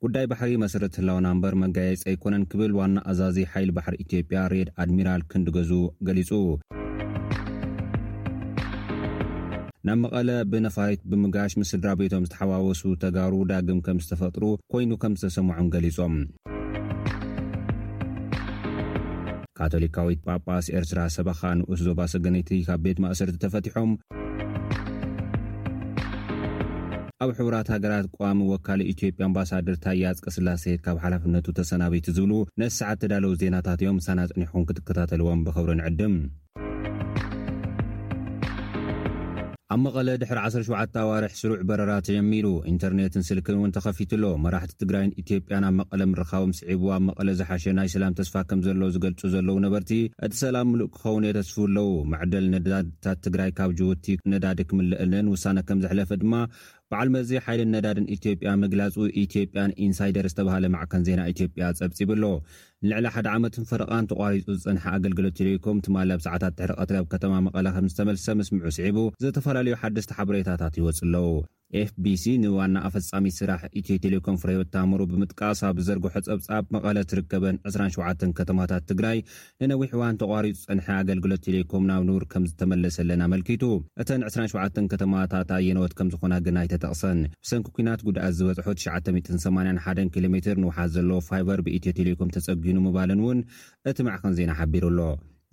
ጉዳይ ባሕሪ መሰረት ህላወና እምበር መጋየፂ ኣይኮነን ክብል ዋና ኣዛዚ ሓይሊ ባሕሪ ኢትዮጵያ ሬድ ኣድሚራል ክንድ ገዙ ገሊፁ። ናብ መቐለ ብነፋሪት ብምጋሽ ምስ ስድራ ቤቶም ዝተሓዋወሱ ተጋሩ ዳግም ከም ዝተፈጥሩ ኮይኑ ከም ዝተሰምዖም ገሊፆም። ካቶሊካዊት ጳጳስ ኤርትራ ሰበኻ ንኡስ ዞባ ሰገነይቲ ካብ ቤት ማእሰርቲ ተፈቲሖም። ኣብ ሕቡራት ሃገራት ቀዋሚ ወካሊ ኢትዮጵያ ኣምባሳደር ታዬ ኣፅቀስላሴ ካብ ሓላፍነቱ ተሰናቢቱ ዝብሉ ነዚ ሰዓት ዝተዳለዉ ዜናታት እዮም። ምሳና ፅኒሕኹም ክትከታተልዎም ብኽብሪ ንዕድም። ኣብ መቐለ ድሕሪ ዓሰርተ ሸውዓተ ኣዋርሕ ስሩዕ በረራ ተጀሚሩ። ኢንተርኔትን ስልክን እውን ተኸፊቱ ኣሎ። መራሕቲ ትግራይን ኢትዮጵያን ኣብ መቐለ ምርኻቦም ስዒቡ ኣብ መቐለ ዝሓሸ ናይ ሰላም ተስፋ ከምዘሎ ዝገልፁ ዘለዉ ነበርቲ እቲ ሰላም ምሉእ ክኸውን የተስፍዉ ኣለዉ። መዐደሊ ነዳዲ እታ ትግራይ ካብ ጅቡቲ ነዳዲ ክምለእለን ውሳነ ከምዘሕለፈ ድማ በዓል መዚ ሓይልን ነዳድን ኢትዮጵያ ምግላፁ ኢትዮጵያን ኢንሳይደር ዝተብሃለ ማዕከን ዜና ኢትዮጵያ ፀብፂቡ ኣሎ። ንልዕሊ ሓደ ዓመትን ፈረቓን ተቋሪፁ ዝፀንሐ ኣገልግሎት ቴሌኮም ትማሊ ኣብ ሰዓታት ድሕሪ ቀትሪ ኣብ ከተማ መቐለ ከምዝተመልሰ ምስምዑ ስዒቡ ዝተፈላለዩ ሓደስቲ ሓበሬታታት ይወፁ ኣለው። ኤፍቢሲ ንዋና ኣፈፃሚት ስራሕ ኢትዮ ቴሌኮም ፍረህይወት ታምሩ ብምጥቃስ ኣብ ዝዘርግሖ ፀብፃብ መቐለ ትርከበን ዕስራን ሸውዓተን ከተማታት ትግራይ ንነዊሕ እዋን ተቋሪፁ ዝፀንሐ ኣገልግሎት ቴሌኮም ናብ ንቡር ከምዝተመለሰለን ኣመልኪቱ። እተን ዕስራን ሸውዓተን ከተማታት ኣየነዎት ከምዝኾና ግን ኣይተጠቕሰን። ብሰንኪ ኲናት ጉድኣት ዝበፅሖ ትሽዓተ ሚእትን ሰማንያን ሓደን ኪሎ ሜትር ንውሓት ዘለዎ ፋይበር ብኢትዮ ቴሌኮም ተፀጊኑ ምባለን እውን እቲ ማዕኸን ዜና ሓቢሩ ኣሎ።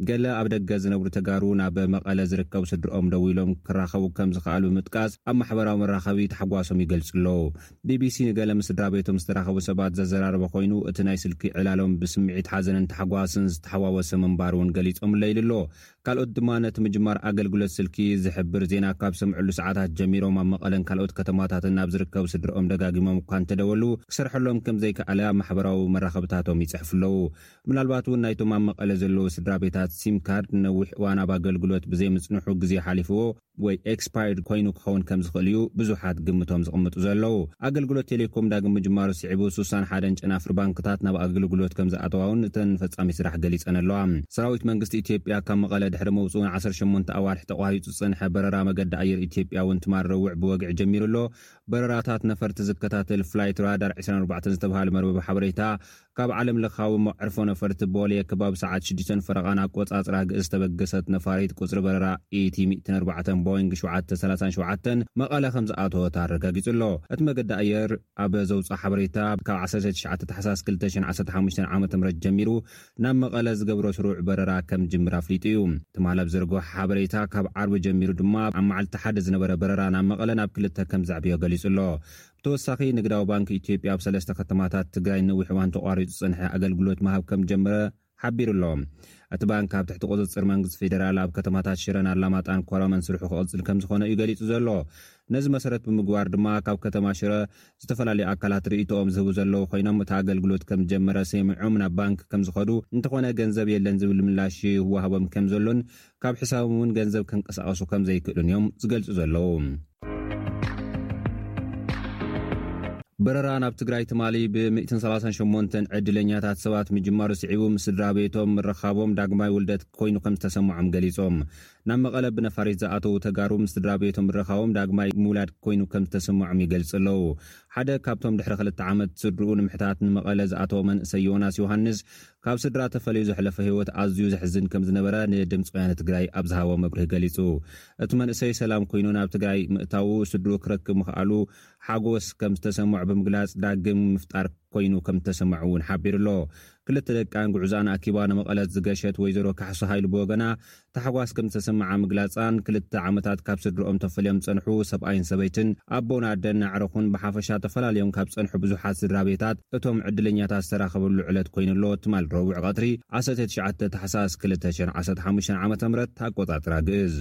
ገለ ኣብ ደገ ዝነብሩ ተጋሩ ናብ መቐለ ዝርከቡ ስድርኦም ደዊሎም ክራኸቡ ከም ዝኸኣሉ ብምጥቃስ ኣብ ማሕበራዊ መራኸቢ ታሕጓሶም ይገልጹ ኣለዉ። ቢቢሲ ንገለ ምስ ስድራቤቶም ዝተራኸቡ ሰባት ዘዘራረበ ኮይኑ፣ እቲ ናይ ስልኪ ዕላሎም ብስምዒት ሓዘንን ታሕጓስን ዝተሓዋወሰ ምንባሩ'ውን ገሊጾምለይ ኢሉ ኣሎ። ካልኦት ድማ ነቲ ምጅማር ኣገልግሎት ስልኪ ዝሕብር ዜና ካብ ዝሰምዕሉ ሰዓታት ጀሚሮም ኣብ መቐለን ካልኦት ከተማታትን ናብ ዝርከቡ ስድርኦም ደጋጊሞም እኳ እንተደወሉ ክሰርሐሎም ከም ዘይከኣለ ኣብ ማሕበራዊ መራኸብታቶም ይጽሕፉ ኣለዉ። ምናልባት እውን ናይቶም ኣብ መቐለ ዘለዉ ስድራቤታት ሲም ካርድ ንነዊሕ እዋን ኣብ ኣገልግሎት ብዘይምጽንሑ ግዜ ሓሊፍዎ ወይ ኤክስፓየርድ ኮይኑ ክኸውን ከም ዝኽእል እዩ ብዙሓት ግምቶም ዘቕምጡ ዘለዉ። ኣገልግሎት ቴሌኮም ዳግም ምጅማሩ ስዒቡ ሱሳን ሓደን ጨናፍር ባንክታት ናብ ኣገልግሎት ከም ዝኣተዋ'ውን እተን ፈጻሚት ስራሕ ገሊጸን ኣለዋ። ሰራዊት መንግስቲ ኢትዮጵያ ካብ መቐለ ድሕሪ ምውጽኡ ንዓሰርተ ሸሞንተ ኣዋርሕ ተቋሪጹ ዝጸንሐ በረራ መገዲ ኣየር ኢትዮጵያ እውን ትማል ረቡዕ ብወግዒ ጀሚሩ ኣሎ። በረራታት ነፈርቲ ዝከታተል ፍላይት ራዳር ዕስራን ኣርባዕተን ዝተብሃለ መርበብ ሓበሬታ ካብ ዓለም ለኻዊ መዕርፎ ነፈርቲ ቦሌ ክባብ ሰዓት ሽዱሽተ ፈረቓን ኣቆጻጽራ ግእዝ ዝተበገሰት ነፋሪት ቁጽሪ በረራ ኢቲ ሚእትን ኣርባዕተን ቦይንግ ሸውዓተ ሰላሳን ሸውዓተን መቐለ ከምዝኣተወት ኣረጋጊጹ ኣሎ። እቲ መገዲ ኣየር ኣብ ዘውጽኦ ሓበሬታ ካብ ዓሰርተ ትሽዓተ ታሕሳስ ክልተ ሽሕን ዓሰርተ ሓሙሽተን ዓመተ ምህረት ጀሚሩ ናብ መቐለ ዝገብሮ ስሩዕ በረራ ከምዝጅምር ኣፍሊጡ እዩ። ትማል ኣብ ዝዘርግሖ ሓበሬታ ካብ ዓርቢ ጀሚሩ ድማ ኣብ መዓልቲ ሓደ ዝነበረ በረራ ናብ መቐለ ናብ ክልተ ከምዘዕበዮ ገሊጹ ኣሎ። ብተወሳኺ ንግዳዊ ባንኪ ኢትዮጵያ ኣብ ሰለስተ ከተማታት ትግራይ ንነዊሕ እዋን ተቋሪፁ ዝፀንሐ ኣገልግሎት ምሃብ ከምዝጀመረ ሓቢሩ'ሎ። እቲ ባንኪ ኣብ ትሕቲ ቁፅፅር መንግስቲ ፌዴራል ኣብ ከተማታት ሽረን ኣላማጣን ኮረመን ስርሑ ክቕፅል ከምዝኾነ እዩ ገሊፁ ዘሎ። ነዚ መሰረት ብምግባር ድማ ካብ ከተማ ሽረ ዝተፈላለዩ ኣካላት ርኢቶኦም ዝህቡ ዘለዉ ኮይኖም እቲ ኣገልግሎት ከምዝጀመረ ሰሚዖም ናብ ባንኪ ከምዝኸዱ እንተኾነ ገንዘብ የለን ዝብል ምላሽ ይወሃቦም ከምዘሎን ካብ ሕሳቦም እውን ገንዘብ ከንቀሳቐሱ ከም ዘይክእሉን እዮም ዝገልጹ ዘለዉ። በረራ ናብ ትግራይ ትማሊ ብ ሚእትን ሰላሳን ሸሞንተን ዕድለኛታት ሰባት ምጅማሩ ስዒቡ ምስ ስድራቤቶም ምርኻቦም ዳግማይ ውልደት ኮይኑ ከም ዝተሰምዖም ገሊጾም። ናብ መቐለ ብነፋሪት ዝኣተዉ ተጋሩ ምስ ስድራቤቶም ምርኻቦም ዳግማይ ምውላድ ኮይኑ ከም ዝተሰምዖም ይገልጹ ኣለዉ። ሓደ ካብቶም ድሕሪ ክልተ ዓመት ስድርኡ ንምሕታት ንመቐለ ዝኣተወ መንእሰይ ዮናስ ዮሃንስ ካብ ስድራ ተፈልዩ ዘሕለፎ ህይወት ኣዝዩ ዘሕዝን ከም ዝነበረ ንድምጺ ወያነ ትግራይ ኣብ ዝሃቦ መብርሂ ገሊጹ። እቲ መንእሰይ ሰላም ኮይኑ ናብ ትግራይ ምእታዉ፣ ስድርኡ ክረክብ ምኽኣሉ ሓጎስ ከም ዝተሰምዖ ብምግላጽ ዳግም ምፍጣር ኮይኑ ከም ዝተሰምዖ እውን ሓቢሩ'ሎ። ክልተ ደቃን ጉዕዞኣን ኣኪባ ንመቐለት ዝገሸት ወይዘሮ ካሕሱ ሃይሉ ብወገና ታሕጓስ ከም ዝተሰመዓ ምግላጻን፣ ክልተ ዓመታት ካብ ስድርኦም ተፈልዮም ዝጸንሑ ሰብኣይን ሰበይትን፣ ኣቦን ኣደን፣ ኣዕርኹን ብሓፈሻ ተፈላልዮም ካብ ዝጸንሑ ብዙሓት ስድራቤታት እቶም ዕድለኛታት ዝተራኸብሉ ዕለት ኮይኑ ኣሎ ትማል ረቡዕ ቀትሪ ዓሰርተ ትሽዓተ ታሕሳስ ክልተ ሽሕን ዓሰርተ ሓሙሽተን ዓመተ ምህረት ኣቆጻጽራ ግእዝ።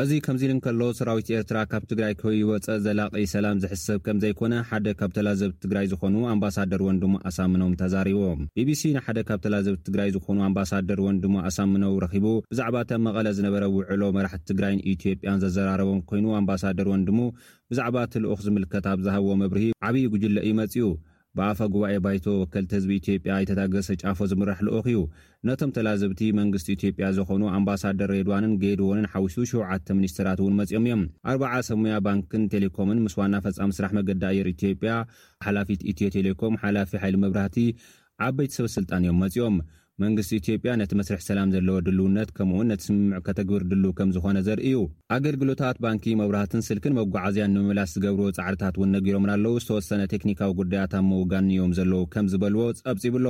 እዚ ከምዚ ኢሉ እንከሎ፣ ሰራዊት ኤርትራ ካብ ትግራይ ከይወጸ ዘላቒ ሰላም ዝሕሰብ ከም ዘይኮነ ሓደ ካብ ተላዘብቲ ትግራይ ዝኾኑ ኣምባሳደር ወንድሙ ኣሳምነውም ተዛሪቦም። ቢቢሲ ንሓደ ካብ ተላዘብቲ ትግራይ ዝኾኑ ኣምባሳደር ወንድሙ ኣሳምነው ረኺቡ ብዛዕባ እቲ ኣብ መቐለ ዝነበረ ውዕሎ መራሕቲ ትግራይን ኢትዮጵያን ዘዘራረቦም ኮይኑ ኣምባሳደር ወንድሙ ብዛዕባ እቲ ልኡኽ ዝምልከት ኣብ ዝሃብዎ መብርሂ ዓብዪ ጉጅለ እዩ መጺኡ ብኣፈ ጉባኤ ባይቶ ወከልቲ ህዝቢ ኢትዮጵያ ኣይተ ታገሰ ጫፎ ዝምራሕ ልኡኽ እዩ። ነቶም ተላዘብቲ መንግስቲ ኢትዮጵያ ዝኾኑ ኣምባሳደር ሬድዋንን ጌድዎንን ሓዊሱ ሸውዓተ ሚኒስተራት እውን መፂኦም እዮም። ኣርባዓ ሰብ ሙያ ባንክን ቴሌኮምን ምስ ዋና ፈፃሚ ስራሕ መገዲ ኣየር ኢትዮጵያ፣ ሓላፊት ኢትዮ ቴሌኮም፣ ሓላፊ ሓይሊ መብራህቲ፣ ዓበይቲ ሰበ ስልጣን እዮም መፂኦም። መንግስቲ ኢትዮጵያ ነቲ መስርሕ ሰላም ዘለዎ ድልውነት ከምኡውን ነቲ ስምምዕ ከተግብር ድሉው ከም ዝኾነ ዘርኢ እዩ። ኣገልግሎታት ባንኪ፣ መብራህትን ስልክን መጓዓዝያን ንምምላስ ዝገብርዎ ጻዕርታት እውን ነጊሮምና ኣለዉ፣ ዝተወሰነ ቴክኒካዊ ጉዳያት ኣብ ምውጋን እዮም ዘለዉ ከም ዝበልዎ ጸብጺቡ ኣሎ።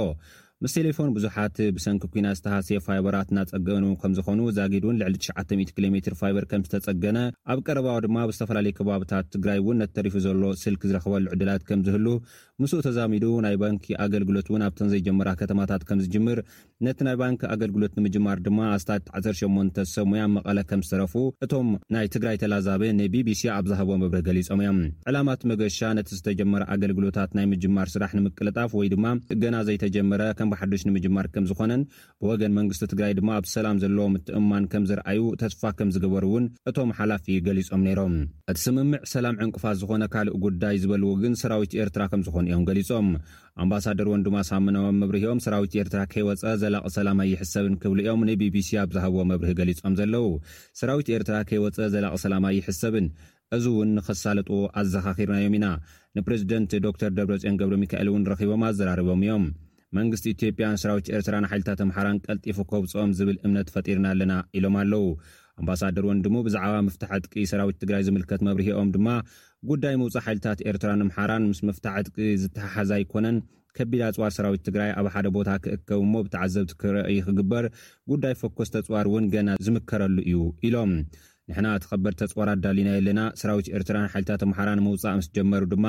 ምስ ቴሌፎን ብዙሓት ብሰንኪ ኲናት ዝተሃስየ ፋይበራት እናጸገኑ ከም ዝኾኑ፣ ዛጊድ እውን ልዕሊ ትሽዓተ ሚእቲ ኪሎ ሜትር ፋይበር ከም ዝተጸገነ፣ ኣብ ቀረባ ድማ ኣብ ዝተፈላለዩ ከባብታት ትግራይ እውን ነቲ ተሪፉ ዘሎ ስልኪ ዝረኽበሉ ዕድላት ከም ዝህሉ ምስኡ ተዛሚዱ ናይ ባንኪ ኣገልግሎት እውን ኣብተን ዘይጀመራ ከተማታት ከምዝጅምር፣ ነቲ ናይ ባንኪ ኣገልግሎት ንምጅማር ድማ ኣስታት ዓሰርተ ሸሞንተ ሰብ ሙያ ኣብ መቐለ ከምዝተረፉ እቶም ናይ ትግራይ ተላዛቢ ንቢቢሲ ኣብ ዝሃብዎ መብርሂ ገሊፆም እዮም። ዕላማ እቲ መገሻ ነቲ ዝተጀመረ ኣገልግሎታት ናይ ምጅማር ስራሕ ንምቅልጣፍ ወይ ድማ ገና ዘይተጀመረ ከም ብሓዱሽ ንምጅማር ከምዝኾነን ብወገን መንግስቲ ትግራይ ድማ ኣብ ሰላም ዘለዎ ምትእምማን ከምዘርኣዩ ተስፋ ከምዝገበሩ እውን እቶም ሓላፊ ገሊፆም ነይሮም። እቲ ስምምዕ ሰላም ዕንቅፋት ዝኾነ ካልእ ጉዳይ ዝበልዎ ግን ሰራዊት ኤርትራ ከምዝኾኑ እዮም ገሊፆም። ኣምባሳደር ወንድሙ ኣሳምነው ኣብ መብርሂኦም ሰራዊት ኤርትራ ከይወፀ ዘላቒ ሰላም ኣይሕሰብን ክብሉ እዮም ንቢቢሲ ኣብ ዝሃብዎ መብርሂ ገሊፆም ዘለው። ሰራዊት ኤርትራ ከይወፀ ዘላቒ ሰላም ኣይሕሰብን እዚ እውን ንኸሳልጥዎ ኣዘኻኺርናዮም ኢና። ንፕረዚደንት ዶክተር ደብረፅዮን ገብረሚካኤል እውን ረኺቦም ኣዘራሪቦም እዮም። መንግስቲ ኢትዮጵያ፣ ሰራዊት ኤርትራን ሓይልታት ኣምሓራን ቀልጢፉ ከውፅኦም ዝብል እምነት ፈጢርና ኣለና ኢሎም ኣለው። ኣምባሳደር ወንድሙ ብዛዕባ ምፍታሕ ዕጥቂ ሰራዊት ትግራይ ዝምልከት መብርሂኦም ድማ ጉዳይ ምውፃእ ሓይልታት ኤርትራን ኣምሓራን ምስ ምፍታሕ ዕጥቂ ዝተሓሓዝ ኣይኮነን፣ ከቢድ ኣፅዋር ሰራዊት ትግራይ ኣብ ሓደ ቦታ ክእከብ እሞ ብተዓዘብቲ ክረእይ ክግበር፣ ጉዳይ ፈኮስቲ ኣፅዋር እውን ገና ዝምከረሉ እዩ ኢሎም። ንሕና እቲ ከበድቲ ኣጽዋር ኣዳሊናዮ ኣለና፣ ሰራዊት ኤርትራን ሓይልታት ኣምሓራን ምውጻእ ምስ ጀመሩ ድማ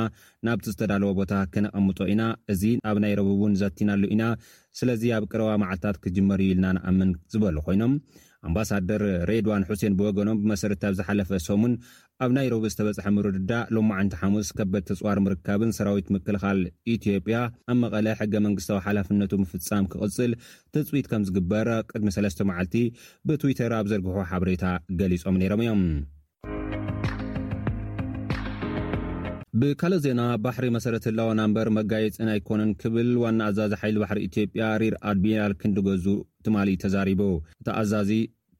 ናብቲ ዝተዳለወ ቦታ ከነቐምጦ ኢና፣ እዚ ኣብ ናይ ረቡብ እውን ዘቲናሉ ኢና፣ ስለዚ ኣብ ቀረባ መዓልታት ክጅመር እዩ ኢልና ንኣምን ዝበሉ ኮይኖም ኣምባሳደር ሬድዋን ሑሴን ብወገኖም ብመሰረት ኣብ ዝሓለፈ ሰሙን ኣብ ናይሮቢ ዝተበጽሐ ምርድዳእ ሎማዕንቲ ሓሙስ ከበድቲ ኣጽዋር ምርካብን ሰራዊት ምክልኻል ኢትዮጵያ ኣብ መቐለ ሕገ መንግስታዊ ሓላፍነቱ ምፍጻም ክቕጽል ትጽቢት ከም ዝግበር ቅድሚ ሰለስተ መዓልቲ ብትዊተር ኣብ ዘርግሖ ሓበሬታ ገሊጾም ነይሮም እዮም። ብካልእ ዜና ባሕሪ መሰረት ህላወና እምበር መጋየፅን ኣይኮነን ክብል ዋና ኣዛዚ ሓይሊ ባሕሪ ኢትዮጵያ ሪር ኣድሚራል ክንዲ ገዙ ትማሊ ተዛሪቡ። እቲ ኣዛዚ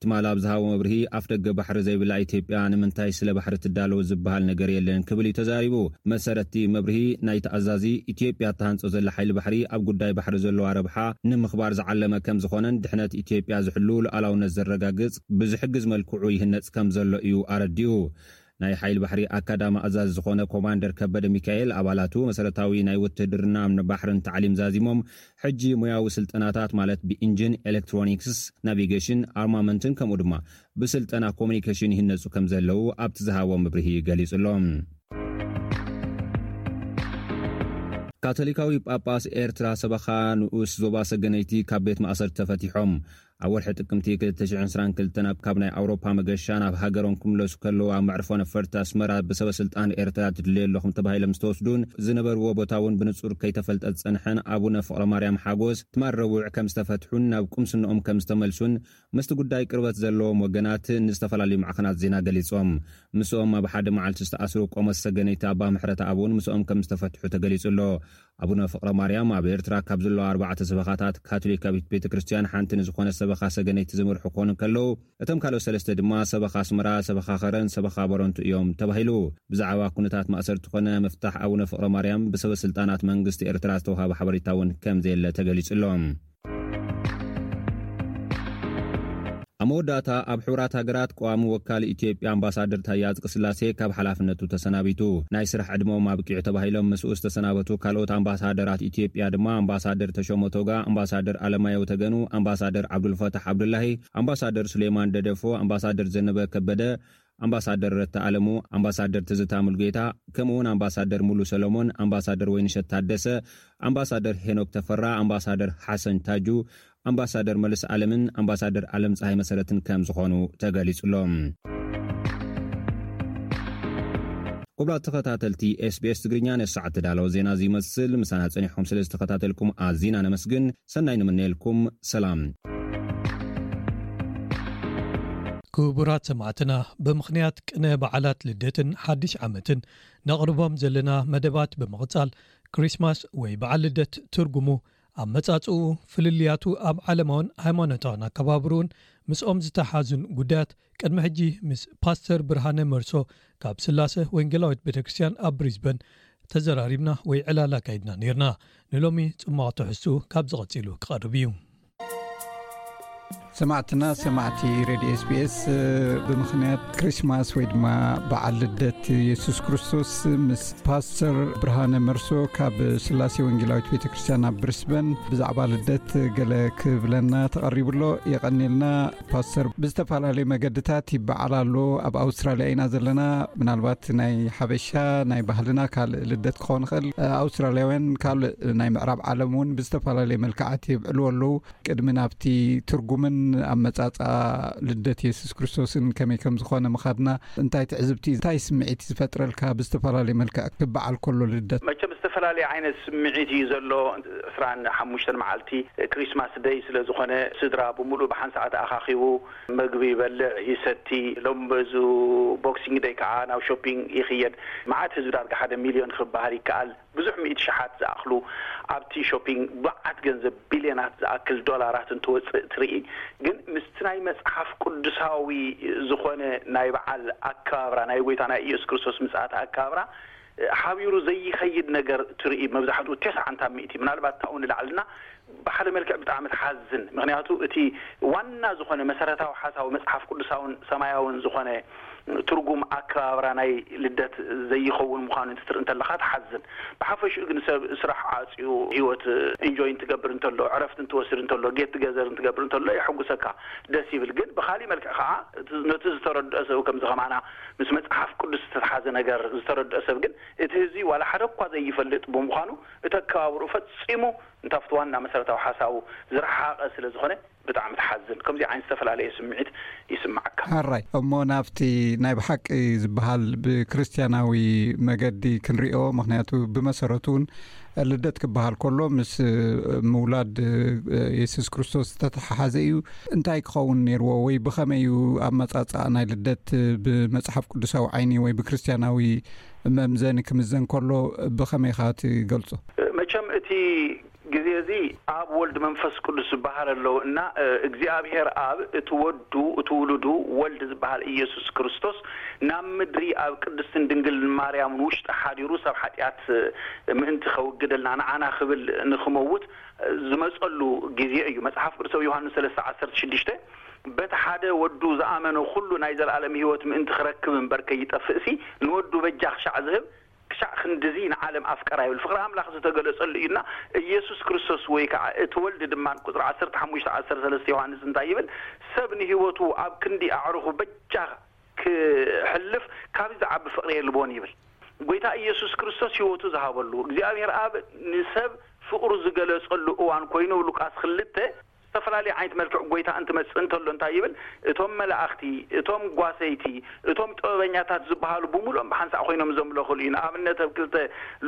ትማል ኣብ ዝሃቦ መብርሂ፣ ኣፍደገ ባሕሪ ዘይብላ ኢትዮጵያ ንምንታይ ስለ ባሕሪ ትዳሎ ዝበሃል ነገር የለን ክብል እዩ ተዛሪቡ። ብመሰረት'ቲ መብርሂ ናይቲ ኣዛዚ፣ ኢትዮጵያ እትሃንጾ ዘላ ሓይሊ ባሕሪ ኣብ ጉዳይ ባሕሪ ዘለዋ ረብሓ ንምኽባር ዝዓለመ ከም ዝኾነን ድሕነት ኢትዮጵያ ዝሕሉ ሉኣላውነት ዘረጋግጽ ብዝሕግዝ መልክዑ ይህነጽ ከም ዘሎ እዩ ኣረዲኡ። ናይ ሓይሊ ባሕሪ ኣካዳሚ ኣዛዚ ዝኾነ ኮማንደር ከበደ ሚካኤል፣ ኣባላቱ መሰረታዊ ናይ ውትህድርናን ባሕርን ታዕሊም ዛዚሞም ሕጂ ሞያዊ ስልጠናታት ማለት ብኢንጂን፣ ኤለክትሮኒክስ፣ ናቪገሽን፣ ኣርማመንትን ከምኡ ድማ ብስልጠና ኮሙኒከሽን ይህነጹ ከምዘለዉ ኣብቲ ዝሃቦ ምብርሂ ገሊጹ'ሎ። ካቶሊካዊ ጳጳስ ኤርትራ ሰበኻ ንኡስ ዞባ ሰገነይቲ ካብ ቤት ማእሰርቲ ተፈቲሖም። ኣብ ወርሒ ጥቅምቲ ክልተ ሽሕን ዕስራን ክልተን ኣብ ካብ ናይ ኣውሮፓ መገሻ ናብ ሃገሮም ክምለሱ ከለዉ ኣብ መዕርፎ ነፈርቲ ኣስመራ ብሰበስልጣን ኤርትራ ትድለዩ ኣለኹም ተባሂሎም ዝተወስዱን ዝነበርዎ ቦታ ውን ብንጹር ከይተፈልጠ ዝጸንሐን ኣቡነ ፍቕረማርያም ሓጎስ ትማል ረቡዕ ከም ዝተፈትሑን ናብ ቁምስንኦም ከም ዝተመልሱን ምስቲ ጉዳይ ቅርበት ዘለዎም ወገናት ንዝተፈላለዩ ማዕኸናት ዜና ገሊጾም። ምስኦም ኣብ ሓደ መዓልቲ ዝተኣስሩ ቆሞስ ሰገነይቲ ኣባ ምሕረተኣብ ውን ምስኦም ከም ዝተፈትሑ ተገሊጹ ኣሎ። ኣቡነ ፍቕረማርያም ኣብ ኤርትራ ካብ ዘለዋ ኣርባዕተ ሰበኻታት ካቶሊካዊት ቤተ ክርስቲያን ሓንቲ ንዝኾነት ሰበኻ ሰገነይቲ ዝመርሑ ክኾኑ እንከለዉ እቶም ካልኦት ሰለስተ ድማ ሰበኻ ኣስመራ፣ ሰበኻ ከረን ሰበኻ ቦረንቱ እዮም ተባሂሉ። ብዛዕባ ኩነታት ማእሰርቲ ኮነ ምፍታሕ ኣቡነ ፍቕረማርያም ብሰበስልጣናት መንግስቲ ኤርትራ ዝተውሃበ ሓበሬታ እውን ከምዘየለ ተገሊጹ ኣሎ። ኣብ መወዳእታ ኣብ ሕቡራት ሃገራት ቀዋሚ ወካሊ ኢትዮጵያ ኣምባሳደር ታዬ ኣጽቀስላሴ ካብ ሓላፍነቱ ተሰናቢቱ። ናይ ስራሕ ዕድመኦም ኣብቂዑ ተባሂሎም ምስኡ ዝተሰናበቱ ካልኦት ኣምባሳደራት ኢትዮጵያ ድማ ኣምባሳደር ተሾመ ቶጋ፣ ኣምባሳደር ኣለማየሁ ተገኑ፣ ኣምባሳደር ዓብዱልፈታሕ ዓብዱላሂ፣ ኣምባሳደር ሱሌማን ደደፎ፣ ኣምባሳደር ዘነበ ከበደ፣ ኣምባሳደር ረታ ኣለሙ፣ ኣምባሳደር ትዝታ ሙልጌታ፣ ከምኡ ውን ኣምባሳደር ሙሉ ሰሎሞን፣ ኣምባሳደር ወይንሸት ታደሰ፣ ኣምባሳደር ሄኖክ ተፈራ፣ ኣምባሳደር ሓሰን ታጁ፣ ኣምባሳደር መልስ ኣለምን ኣምባሳደር ኣለምፀሃይ መሰረትን ከም ዝኾኑ ተገሊፁ'ሎ። ኩብራት ተኸታተልቲ SBS ትግርኛ ነዚ ሰዓት ዝተዳለወ ዜና እዚ ይመስል። ምሳና ፀኒሕኹም ስለ ዝተኸታተልኩም ኣዚና ነመስግን። ሰናይ ንምነየልኩም ሰላም። ክቡራት ሰማዕትና ብምኽንያት ቅነ በዓላት ልደትን ሓድሽ ዓመትን ነቕርቦም ዘለና መደባት ብምቕጻል ክሪስማስ ወይ በዓል ልደት ትርጉሙ ኣብ መጻጽኡ ፍልልያቱ ኣብ ዓለማውን ሃይማኖታውን ኣከባብርኡን ምስኦም ዝተሓዙን ጉዳያት ቅድሚ ሕጂ ምስ ፓስተር ብርሃነ መርሶ ካብ ስላሰ ወንጌላዊት ቤተክርስትያን ኣብ ብሪዝበን ተዘራሪብና ወይ ዕላል ኣካይድና ኔርና። ንሎሚ ጽሟቕ ትሕዝትኡ ካብዚ ቀጺሉ ክቐርብ እዩ። ሰማዕትና ሰማዕቲ ሬድዮ ስቤስ ብምኽንያት ክሪስማስ ወይ ድማ በዓል ልደት የሱስ ክርስቶስ ምስ ፓስተር ብርሃነ መርሶ ካብ ስላሴ ወንጌላዊት ቤተ ክርስትያን ኣብ ብሪስበን ብዛዕባ ልደት ገለ ክብለና ተቐሪብሎ የቐኒልና ፓስተር ብዝተፈላለዩ መገድታት ይበዓል ኣሎ ኣብ ኣውስትራልያ ኢና ዘለና ምናልባት ናይ ሓበሻ ናይ ባህልና ካልእ ልደት ክኾን ኽእል ኣውስትራልያውያን ካልእ ናይ ምዕራብ ዓለም እውን ብዝተፈላለዩ መልክዓት የብዕልዎ ኣለዉ ቅድሚ ናብቲ ትርጉምን ኣብ መፃፃ ልደት የሱስ ክርስቶስን ከመይ ከም ዝኾነ ምኻድና እንታይ ትዕዝብቲ እንታይ ስምዒት እዩ ዝፈጥረልካ ብዝተፈላለየ መልክዕ ክበዓል ከሎ ልደት? መቸም ዝተፈላለየ ዓይነት ስምዒት እዩ ዘሎ ዕስራን ሓሙሽተን መዓልቲ ክሪስማስ ደይ ስለ ዝኾነ ስድራ ብሙሉኡ ብሓንሳዕ ተኣኻኺቡ መግቢ ይበልዕ ይሰቲ ሎሚ በዚ ቦክሲንግ ደይ ካዓ ናብ ሾፒንግ ይኽየድ መዓት ህዝቢ ዳርጋ ሓደ ሚልዮን ክባሃል ይካኣል ብዙሕ ሚእቲ ሽሓት ዝኣኽሉ ኣብቲ ሾፒንግ ብዓት ገንዘብ ቢልዮናት ዝኣክል ዶላራት እንትወጽእ ትርኢ ግን ምስቲ ናይ መጽሓፍ ቅዱሳዊ ዝኾነ ናይ በዓል ኣከባብራ ናይ ጎይታና ኢየሱስ ክርስቶስ ምጽኣት ኣከባብራ ሓቢሩ ዘይኸይድ ነገር ትርኢ መብዛሕትኡ ቴስዓንታ ሚእቲ ምናልባት ታኡ ንላዕልና ብሓደ መልክዕ ብጣዕሚ ትሓዝን ምኽንያቱ እቲ ዋና ዝኾነ መሰረታዊ ሓሳዊ መጽሓፍ ቅዱሳውን ሰማያውን ዝኾነ ትርጉም ኣከባብራ ናይ ልደት ዘይኸውን ምዃኑ እንትትርኢ እንተለኻ ትሓዝን ብሓፈሽኡ ግን ሰብ ስራሕ ዓጽዩ ሂወት ኢንጆይ እንትገብር እንተሎ ዕረፍቲ እንትወስድ እንተሎ ጌት ትገዘር እንትገብር እንተሎ የሕጉሰካ ደስ ይብል ግን ብኻሊእ መልክዕ ከኣ ነቲ ዝተረድኦ ሰብ ከምዚ ከማና ምስ መጽሓፍ ቅዱስ ዝተትሓዘ ነገር ዝተረድኦ ሰብ ግን እቲ ህዝቢ ዋላ ሓደኳ ዘይፈልጥ ብምዃኑ እቲ ኣከባብርኡ ፈጺሙ እንተ ኣብቲ ዋና መሰረታዊ ሓሳቡ ዝረሓቐ ስለ ዝኾነ ብጣዕሚ ትሓዝን። ከምዚ ዓይነት ዝተፈላለየ ስምዒት ይስምዓካ። ሕራይ እሞ ናብቲ ናይ ብሓቂ ዝበሃል ብክርስትያናዊ መገዲ ክንሪኦ ምኽንያቱ ብመሰረቱ ውን ልደት ክበሃል ከሎ ምስ ምውላድ የሱስ ክርስቶስ ዝተተሓሓዘ እዩ እንታይ ክኸውን ኔርዎ ወይ ብኸመይ እዩ ኣመጻጽኣ ናይ ልደት ብመጽሓፍ ቅዱሳዊ ዓይኒ ወይ ብክርስትያናዊ መምዘኒ ክምዘን ከሎ ብኸመይ ኢኻ ትገልጾ? መቸም እቲ ግዜ እዚ ኣብ፣ ወልድ፣ መንፈስ ቅዱስ ዝበሃለ ኣለዉ እና እግዚኣብሔር ኣብ እቲ ወዱ እቲ ውሉዱ ወልድ ዝበሃል ኢየሱስ ክርስቶስ ናብ ምድሪ ኣብ ቅድስትን ድንግልን ማርያምን ውሽጢ ሓዲሩ ሰብ ሓጢኣት ምእንቲ ከውግደልና ንዓና ክብል ንክመውት ዝመጸሉ ግዜ እዩ መጽሓፍ ቅዱስ ኣብ ዮሐንስ ሰለስተ ዓሰርተ ሽዱሽተ በቲ ሓደ ወዱ ዝኣመነ ዅሉ ናይ ዘለኣለም ህይወት ምእንቲ ኺረክብ እምበር ከይጠፍእሲ፣ ንወዱ በጃ ኽሻዕ ዚህብ፣ ክሻዕ ኽንድዚ ንዓለም ኣፍቀራ ይብል። ፍቕሪ ኣምላኽ ዝተገለጸሉ እዩና። ኢየሱስ ክርስቶስ ወይ ከኣ እቲ ወልድ ድማ፣ ቁጽሪ ዓሰርተ ሓሙሽተ፣ ዓሰርተ ሰለስተ፣ ዮሃንስ እንታይ ይብል? ሰብ ንህይወቱ ኣብ ክንዲ ኣዕሩኹ በጃ ኺሕልፍ ካብዚ ዚዓቢ ፍቕሪ የልቦን ይብል። ጐይታ ኢየሱስ ክርስቶስ ህይወቱ ዝሃበሉ፣ እግዚኣብሔር ኣብ ንሰብ ፍቕሩ ዝገለጸሉ እዋን ኰይኑ፣ ሉቃስ ክልተ፣ ዝተፈላለየ ዓይነት መልክዕ ጐይታ እንትመጽእ እንተሎ እንታይ ይብል? እቶም መላእኽቲ፣ እቶም ጓሰይቲ፣ እቶም ጥበበኛታት ዝበሃሉ ብምሉኦም ብሓንሳእ ዀይኖም ዘምለኹሉ እዩ። ንኣብነት ኣብ ክልተ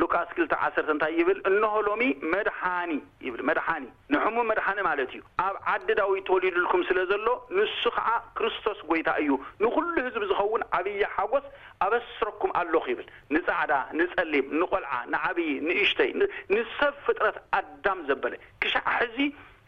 ሉቃስ ክልተ ዓሰርተ እንታይ ይብል? እንሆ ሎሚ መድሓኒ ይብል፣ መድሓኒ፣ ንሕሙም መድሓኒ ማለት እዩ፣ ኣብ ዓዲ ዳዊት ተወሊዱልኩም ስለ ዘሎ፣ ንሱ ኸዓ ክርስቶስ ጐይታ እዩ፣ ንዅሉ ህዝቢ ዝኸውን ዓብዪ ሓጐስ ኣበስረኩም ኣሎኹ ይብል። ንጻዕዳ፣ ንጸሊም፣ ንቈልዓ፣ ንዓብዪ፣ ንእሽተይ፣ ንሰብ ፍጥረት ኣዳም ዘበለ፣ ክሻዕ ሕዚ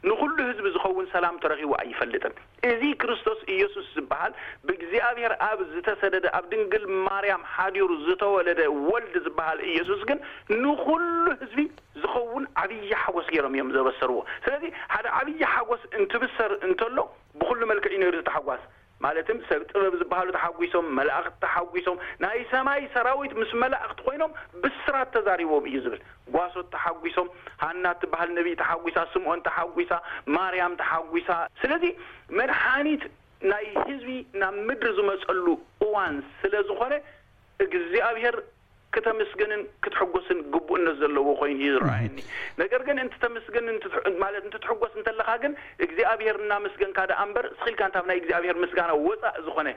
ንኹሉ ህዝቢ ዝኸውን ሰላም ተረኺቡ ኣይፈልጥን። እዚ ክርስቶስ እየሱስ ዝበሃል ብእግዚኣብሔር ኣብ ዝተሰደደ ኣብ ድንግል ማርያም ሓዲሩ ዝተወለደ ወልድ ዝበሃል እየሱስ ግን ንኹሉ ህዝቢ ዝኸውን ዓብዪ ሓጎስ ገይሮም እዮም ዘበሰርዎ። ስለዚ ሓደ ዓብዪ ሓጎስ እንትብሰር እንተሎ ብኹሉ መልክዕ እዩ ነይሩ እዚ ታሕጓስ። ማለትም ሰብ ጥበብ ዝበሃሉ ተሓጒሶም፣ መላእኽቲ ተሓጒሶም፣ ናይ ሰማይ ሰራዊት ምስ መላእኽቲ ኮይኖም ብስራት ተዛሪቦም እዩ ዝብል። ጓሶት ተሓጒሶም፣ ሃና እትበሃል ነብዪ ተሓጒሳ፣ ስምኦን ተሓጒሳ፣ ማርያም ተሓጒሳ። ስለዚ መድሓኒት ናይ ህዝቢ ናብ ምድሪ ዝመፀሉ እዋን ስለዝኾነ እግዚኣብሔር ክተምስግንን ክትሕጎስን ግቡእነት ዘለዎ ኮይኑ እዩ ዝረኣየኒ። ነገር ግን እንትተምስግን ማለት እንትትሕጎስ እንተለኻ ግን እግዚኣብሄር እናመስገንካ ደኣ እምበር ስኽ ኢልካን ካብ ናይ እግዚኣብሄር ምስጋና ወጻእ ዝኾነ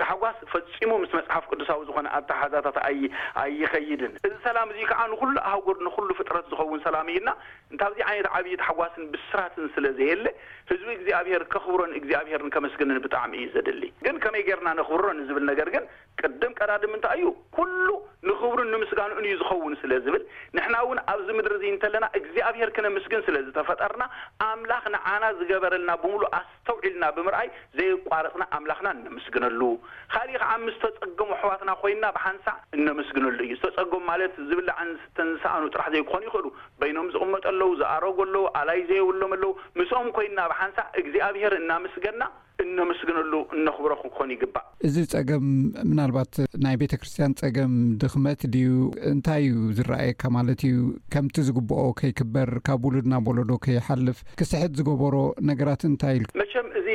ታሕጓስ ፈጺሙ ምስ መጽሓፍ ቅዱሳዊ ዝኾነ ኣተሓዛታት ኣይ ኣይኸይድን። እዚ ሰላም እዚ ከኣ ንኹሉ ኣህጉር ንኹሉ ፍጥረት ዝኸውን ሰላም እዩ እና እንተ ኣብዚ ዓይነት ዓብዪ ታሕጓስን ብስራትን ስለ ዘየለ ህዝቢ እግዚኣብሄር ከኽብሮን እግዚኣብሄርን ከመስግንን ብጣዕሚ እዩ ዘድሊ። ግን ከመይ ጌርና ነኽብሮ ንዝብል ነገር ግን ቅድም ቀዳድም እንታይ እዩ? ኵሉ ንኽብሩን ንምስጋንኡን እዩ ዝኸውን ስለ ዝብል፣ ንሕና እውን ኣብዚ ምድሪ እዚ እንተለና እግዚኣብሄር ክነምስግን ስለ ዝተፈጠርና፣ ኣምላኽ ንዓና ዝገበረልና ብምሉእ ኣስተውዒልና ብምርኣይ ዘየቋረጽና ኣምላኽና እነምስግነሉ። ካልእ ኸዓ ምስ ዝተጸገሙ ኣሕዋትና ዀይንና ብሓንሳእ እነምስግነሉ እዩ። ዝተጸገሙ ማለት ዝብላዕን ዝስተን ዝሰኣኑ ጥራሕ ዘይክኾኑ ይኽእሉ። በይኖም ዝቕመጡ ኣለዉ፣ ዝኣረጉ ኣለዉ፣ ኣላይ ዘየብሎም ኣለዉ። ምስኦም ኰይንና ብሓንሳእ እግዚኣብሄር እናምስገንና፣ እነምስግነሉ እነኽብሮ ክንኮን ይግባእ። እዚ ጸገም ምናልባት ናይ ቤተ ክርስቲያን ጸገም ድኽመት ድዩ እንታይ እዩ ዝረኣየካ ማለት እዩ ከምቲ ዝግብኦ ከይክበር ካብ ውሉድ ናብ ወለዶ ከይሓልፍ ክስሕት ዝገበሮ ነገራት እንታይ ኢልኩም መቸም እዚ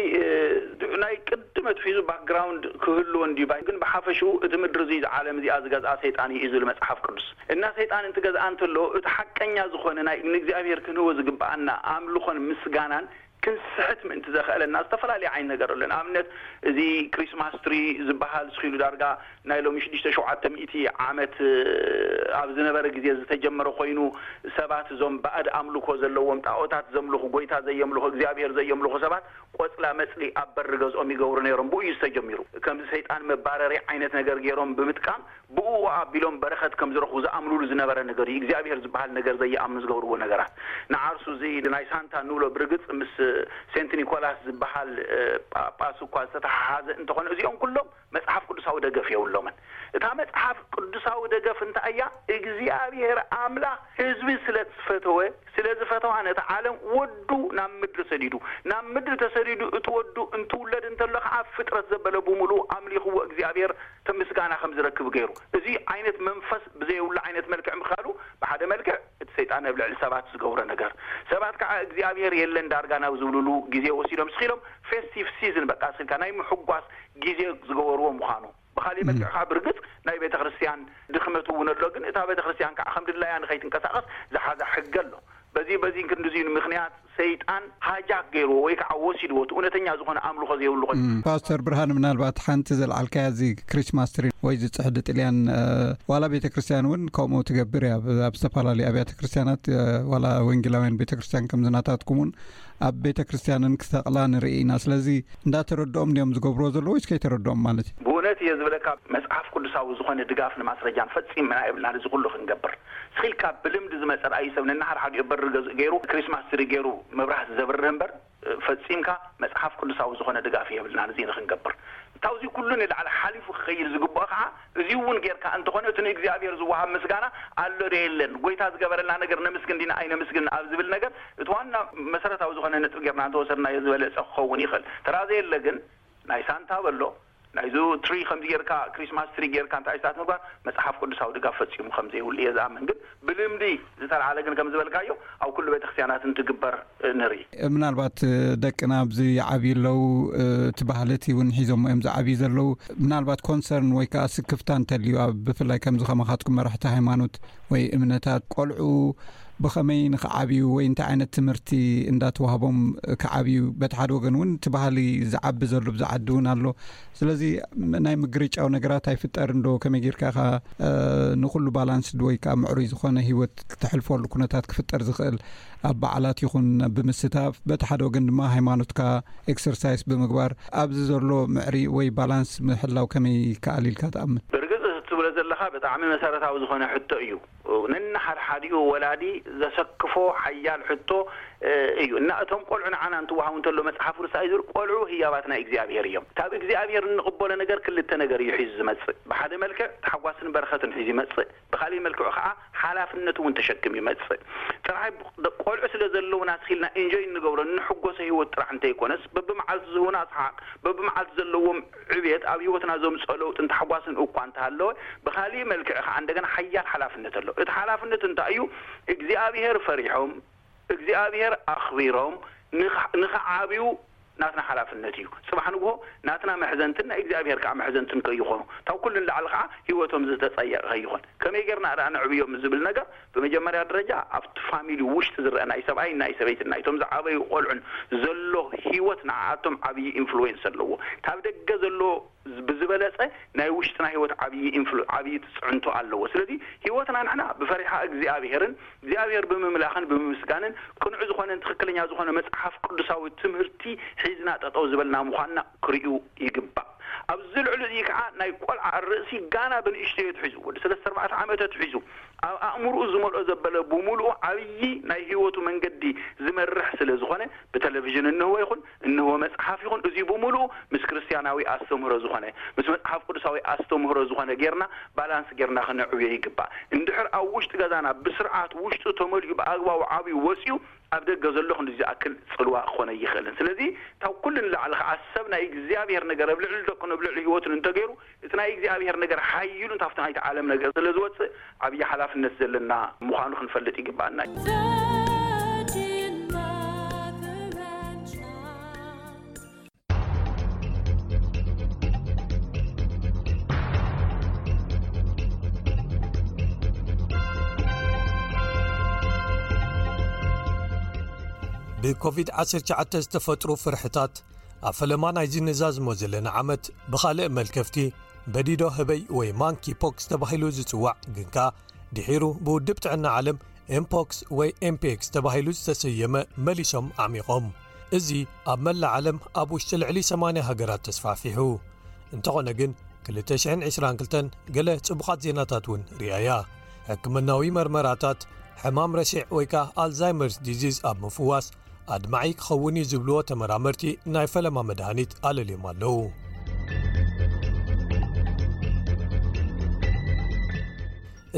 ናይ ቅድም ኣትሒዙ ባክግራውንድ ክህልዎ እንድዩ ባይ ግን ብሓፈሽኡ እቲ ምድሪ እዙይ ዝዓለም እዚኣ ዝገዝኣ ሰይጣን እዩ እዩ ዝብል መጽሓፍ ቅዱስ እና ሰይጣን እንትገዝኣ እንተሎ እቲ ሓቀኛ ዝኾነ ናይ ንእግዚኣብሔር ክንህቦ ዝግብኣና ኣምልኾን ምስጋናን ክንስሕት ምእንቲ ዘኸእለና ዝተፈላለየ ዓይነት ነገር ኣሎ። ንኣብነት እዚ ክሪስማስ ትሪ ዝበሃል ዝኺሉ ዳርጋ ናይ ሎሚ ሽዱሽተ ሸውዓተ ሚእቲ ዓመት ኣብ ዝነበረ ግዜ ዝተጀመረ ኮይኑ ሰባት እዞም ባእድ ኣምልኮ ዘለዎም ጣኦታት ዘምልኹ ጎይታ ዘየምልኹ እግዚኣብሄር ዘየምልኹ ሰባት ቆጽላ መጽሊ ኣብ በሪ ገዝኦም ይገብሩ ነይሮም ብኡ እዩ ዝተጀሚሩ ከም ሰይጣን መባረሪ ዓይነት ነገር ገይሮም ብምጥቃም ብእኡ ኣቢሎም በረኸት ከም ዝረኽቡ ዝኣምኑሉ ዝነበረ ነገር እዩ። እግዚኣብሄር ዝበሃል ነገር ዘይኣምኑ ዝገብርዎ ነገራት። ንዓርሱ እዚ ኢድ ናይ ሳንታ እንብሎ ብርግጽ ምስ ሴንት ኒኮላስ ዝበሃል ጳጳስ እኳ ዝተተሓሓዘ እንተኾነ እዚኦም ኩሎም መጽሓፍ ቅዱሳዊ ደገፍ የብሎምን። እታ መጽሓፍ ቅዱሳዊ ደገፍ እንታይ እያ? እግዚኣብሄር ኣምላኽ ህዝቢ ስለ ዝፈተወ፣ ስለ ዝፈተዋ ነቲ ዓለም ወዱ ናብ ምድሪ ሰዲዱ። ናብ ምድሪ ተሰዲዱ እቲ ወዱ እንትውለድ እንተሎ ከኣ ፍጥረት ዘበለ ብምሉኡ ኣምሊኽዎ እግዚኣብሔር ከም ምስጋና ከም ዝረክብ ገይሩ። እዚ ዓይነት መንፈስ ብዘየብሉ ዓይነት መልክዕ ምካሉ ብሓደ መልክዕ እቲ ሰይጣን ኣብ ልዕሊ ሰባት ዝገብሮ ነገር ሰባት ከኣ እግዚኣብሔር የለን ዳርጋ ናብ ዝብልሉ ግዜ ወሲዶም ስኪሎም ፌስቲቭ ሲዝን በቃ ስኪልካ ናይ ምሕጓስ ግዜ ዝገበርዎ ምዃኑ ብኻሊእ መልክዕ ከኣ ብርግጽ ናይ ቤተ ክርስትያን ድኽመት እውን ኣሎ ግን እታ ቤተ ክርስትያን ከኣ ከም ድላያ ንኸይትንቀሳቐስ ዝሓዛ ሕገ ኣሎ በዚ በዚን ክንድዚን ምኽንያት ሰይጣን ሃጃክ ገይርዎ ወይ ከኣ ወሲድዎ እቲ እውነተኛ ዝኾነ ኣምልኾ ዘይብሉ ኮይኑ። ፓስተር ብርሃነ ምናልባት ሓንቲ ዘልዓልካያ እዚ ክሪችማስ ትሪ ወይ እዚ ጽሕዲ ጥልያን ዋላ ቤተ ክርስትያን እውን ከምኡ ትገብር እያ ኣብ ዝተፈላለዩ ኣብያተ ክርስትያናት ዋላ ወንጌላውያን ቤተ ክርስትያን ከምዚ ናታትኩም እውን ኣብ ቤተ ክርስትያነን ክሰቅላ ንርኢ ኢና ስለዚ እንዳ ተረድኦም ድዮም ዝገብርዎ ዘለዉ ወይስ ከይተረድኦም ማለት እዩ። ብኡነት እየ ዝብለካ መጽሓፍ ቅዱሳዊ ዝኾነ ድጋፍ ንማስረጃን ፈጺምና የብልናን እዚ ኩሉ ክንገብር ስቅ ኢልካ ብልምዲ ዝመጸ ራእዩ ሰብ ነንሓድሓዲኡ በሪ ገዝኡ ጌሩ ክሪስማስ ትሪ ጌሩ መብራህቲ ዘብርህ እምበር ፈጺምካ መጽሓፍ ቅዱሳዊ ዝኾነ ድጋፍ የብልናን እዚ ንኽንገብር እንታውዚ ኩሉ ንላዕሊ ሓሊፉ ክኸይድ ዝግብኦ ከኣ እዚውን ጌርካ እንተኾነ እቲ ንእግዚኣብሔር ዝወሃብ ምስጋና ኣሎ ዶ የለን፣ ጎይታ ዝገበረልና ነገር ነምስግን ዲና ኣይነምስግንን ኣብ ዝብል ነገር እቲ ዋና መሰረታዊ ዝኾነ ነጥቢ ጌርና እንተወሰድናዮ ዝበለጸ ክኸውን ይኽእል። ተራ ዘየለ ግን ናይ ሳንታ በሎ ናይዚ ትሪ ከምዚ ጌርካ ክሪስማስ ትሪ ጌርካ እንታይ እስታት ምግባር መጽሓፍ ቅዱሳዊ ድጋፍ ፈጺሙ ከምዘይብሉ እየ ዝኣምን ግን ብልምዲ ዝተልዓለ ግን ከም ዝበልካዮ ኣብ ኩሉ ቤተክርስትያናት እንትግበር ንርኢ። ምናልባት ደቅና ኣብዚ ይዓብዩ ኣለዉ፣ እቲ ባህሊ እቲ እውን ሒዞሞ እዮም ዝዓብዩ ዘለዉ። ምናልባት ኮንሰርን ወይ ከኣ ስክፍታ እንተልዩ ኣብ ብፍላይ ከምዚ ከማኻትኩም መራሕቲ ሃይማኖት ወይ እምነታት ቆልዑ ብኸመይ ንኽዓብዩ ወይ እንታይ ዓይነት ትምህርቲ እንዳተዋህቦም ክዓብዩ በቲ ሓደ ወገን እውን እቲ ባህሊ ዝዓቢ ዘሎ ኣብዚ ዓዲ እውን ኣሎ ስለዚ ናይ ምግርጫው ነገራት ኣይፍጠርን ዶ? ከመይ ጌርካ ኢኻ ንኹሉ ባላንስድ ወይ ከኣ ምዕሩይ ዝኾነ ሂወት ክተሕልፈሉ ኩነታት ክፍጠር ዝኽእል? ኣብ በዓላት ይኹን ብምስታፍ፣ በቲ ሓደ ወገን ድማ ሃይማኖትካ ኤክሰርሳይስ ብምግባር፣ ኣብዚ ዘሎ ምዕሪይ ወይ ባላንስ ምሕላው ከመይ ይከኣል ኢልካ ትኣምን? ብርግጽ እቲ ትብሎ ዘለኻ ብጣዕሚ መሰረታዊ ዝኾነ ሕቶ እዩ። ነንሓድሓዲኡ ወላዲ ዘሰክፎ ሓያል ሕቶ እዩ እና እቶም ቆልዑ ንዓና እንትወሃቡ እንተሎ መጽሓፍ ውርሳ እዩ ዝብል ቆልዑ ህያባት ናይ እግዚኣብሔር እዮም ካብ እግዚኣብሔር እንቕበሎ ነገር ክልተ ነገር እዩ ሒዙ ዝመጽእ ብሓደ መልክዕ ታሕጓስን በረኸትን ሒዙ ይመጽእ ብኻሊእ መልክዑ ኸዓ ሓላፍነት እውን ተሸክም ይመጽእ ጥራይ ቆልዑ ስለ ዘለውና ስኪልና ኢንጆይ እንገብሮ እንሕጎሶ ህይወት ጥራሕ እንተይኮነስ በብመዓልቱ ዝህቡና ሰሓቅ በብመዓልቱ ዘለዎም ዕብየት ኣብ ህይወትና ዘምጽኦ ለውጥን ታሕጓስን እኳ እንተሃለወ፣ ብኻልእ መልክዕ ኸኣ እንደገና ሓያል ሓላፍነት ኣሎ። እቲ ሓላፍነት እንታይ እዩ? እግዚኣብሄር ፈሪሖም፣ እግዚኣብሄር ኣኽቢሮም ንኽዓብዩ ናትና ሓላፍነት እዩ። ጽባሕ ንግሆ ናትና መሕዘንትን ናይ እግዚኣብሄር ከኣ መሕዘንትን ከይኾኑ፣ ካብ ኩሉ ንላዕሊ ኸኣ ህይወቶም ዝተጸየቐ ከይኾን፣ ከመይ ጌርና ደኣ ነዕብዮም ዝብል ነገር፣ ብመጀመርያ ደረጃ ኣብቲ ፋሚሊ ውሽጢ ዝረኣ ናይ ሰብኣይን ናይ ሰበይትን ናይቶም ዝዓበዩ ቆልዑን ዘሎ ሂወት ንዓኣቶም ዓብዪ ኢንፍሉዌንስ ኣለዎ። ካብ ደገ ዘሎ ብዝበለፀ ናይ ውሽጥና ሂወት ዓብዪ ኢንፍሉ ዓብዪ ፅዕንቶ ኣለዎ። ስለዚ ሂወትና ንሕና ብፈሪሓ እግዚኣብሄርን እግዚኣብሄር ብምምላኽን ብምምስጋንን ቅኑዕ ዝኾነን ትኽክለኛ ዝኾነ መፅሓፍ ቅዱሳዊ ትምህርቲ ሒዝና ጠጠው ዝበልና ምዃንና ክሪኡ ይግባእ። ኣብዚ ልዕሊ እዚ ከኣ ናይ ቆልዓ ርእሲ ጋና ብንእሽተይ ኣትሒዙ፣ ወዲ ሰለስተ ኣርባዕተ ዓመት ኣትሒዙ፣ ኣብ ኣእምርኡ ዝመልኦ ዘበለ ብምሉኡ ዓብዪ ናይ ህይወቱ መንገዲ ዝመርሕ ስለ ዝኾነ ብተለቪዥን እንህቦ ይኹን እንህቦ መጽሓፍ ይኹን እዚ ብምሉኡ ምስ ክርስትያናዊ ኣስተምህሮ ዝኾነ ምስ መጽሓፍ ቅዱሳዊ ኣስተምህሮ ዝኾነ ጌርና ባላንስ ጌርና ክነዕብዮ ይግባእ። እንድሕር ኣብ ውሽጢ ገዛና ብስርዓት ውሽጡ ተመሊኡ ብኣግባቡ ዓብዩ ወጺኡ ኣብ ደገ ዘሎ ክንዲ ዚኣክል ጽልዋ ክኾነይ ኣይክእልን። ስለዚ ካብ ኩሉ ንላዕሊ ከኣ ሰብ ናይ እግዚኣብሔር ነገር ኣብ ልዕሊ ደቁን ኣብ ልዕሊ ሕይወቱን እንተ ገይሩ እቲ ናይ እግዚኣብሔር ነገር ሓይሉን ካብቲ ናይቲ ዓለም ነገር ስለ ዝወጽእ ዓብዪ ሓላፍነት ዘለና ምዃኑ ክንፈልጥ ይግብኣና እዩ። ብኮቪድ-19 ዝተፈጥሩ ፍርሕታት ኣብ ፈለማ ናይ ዝንዛዝሞ ዘለና ዓመት ብኻልእ መልከፍቲ በዲዶ ህበይ ወይ ማንኪ ፖክስ ተባሂሉ ዝጽዋዕ ግንካ ድሒሩ ብውድብ ጥዕና ዓለም ኤምፖክስ ወይ ኤምፒክስ ተባሂሉ ዝተሰየመ መሊሶም ዓሚቖም እዚ ኣብ መላእ ዓለም ኣብ ውሽጢ ልዕሊ 80 ሃገራት ተስፋሕፊሑ እንተኾነ ግን 222 ገለ ጽቡቓት ዜናታት እውን ርኣያ ሕክምናዊ መርመራታት ሕማም ረሴዕ ወይ ከኣ ኣልዛይመርስ ዲዚዝ ኣብ ምፍዋስ ኣድማዒ ክኸውን እዩ ዝብልዎ ተመራመርቲ ናይ ፈለማ መድሃኒት ኣለልዮም ኣለዉ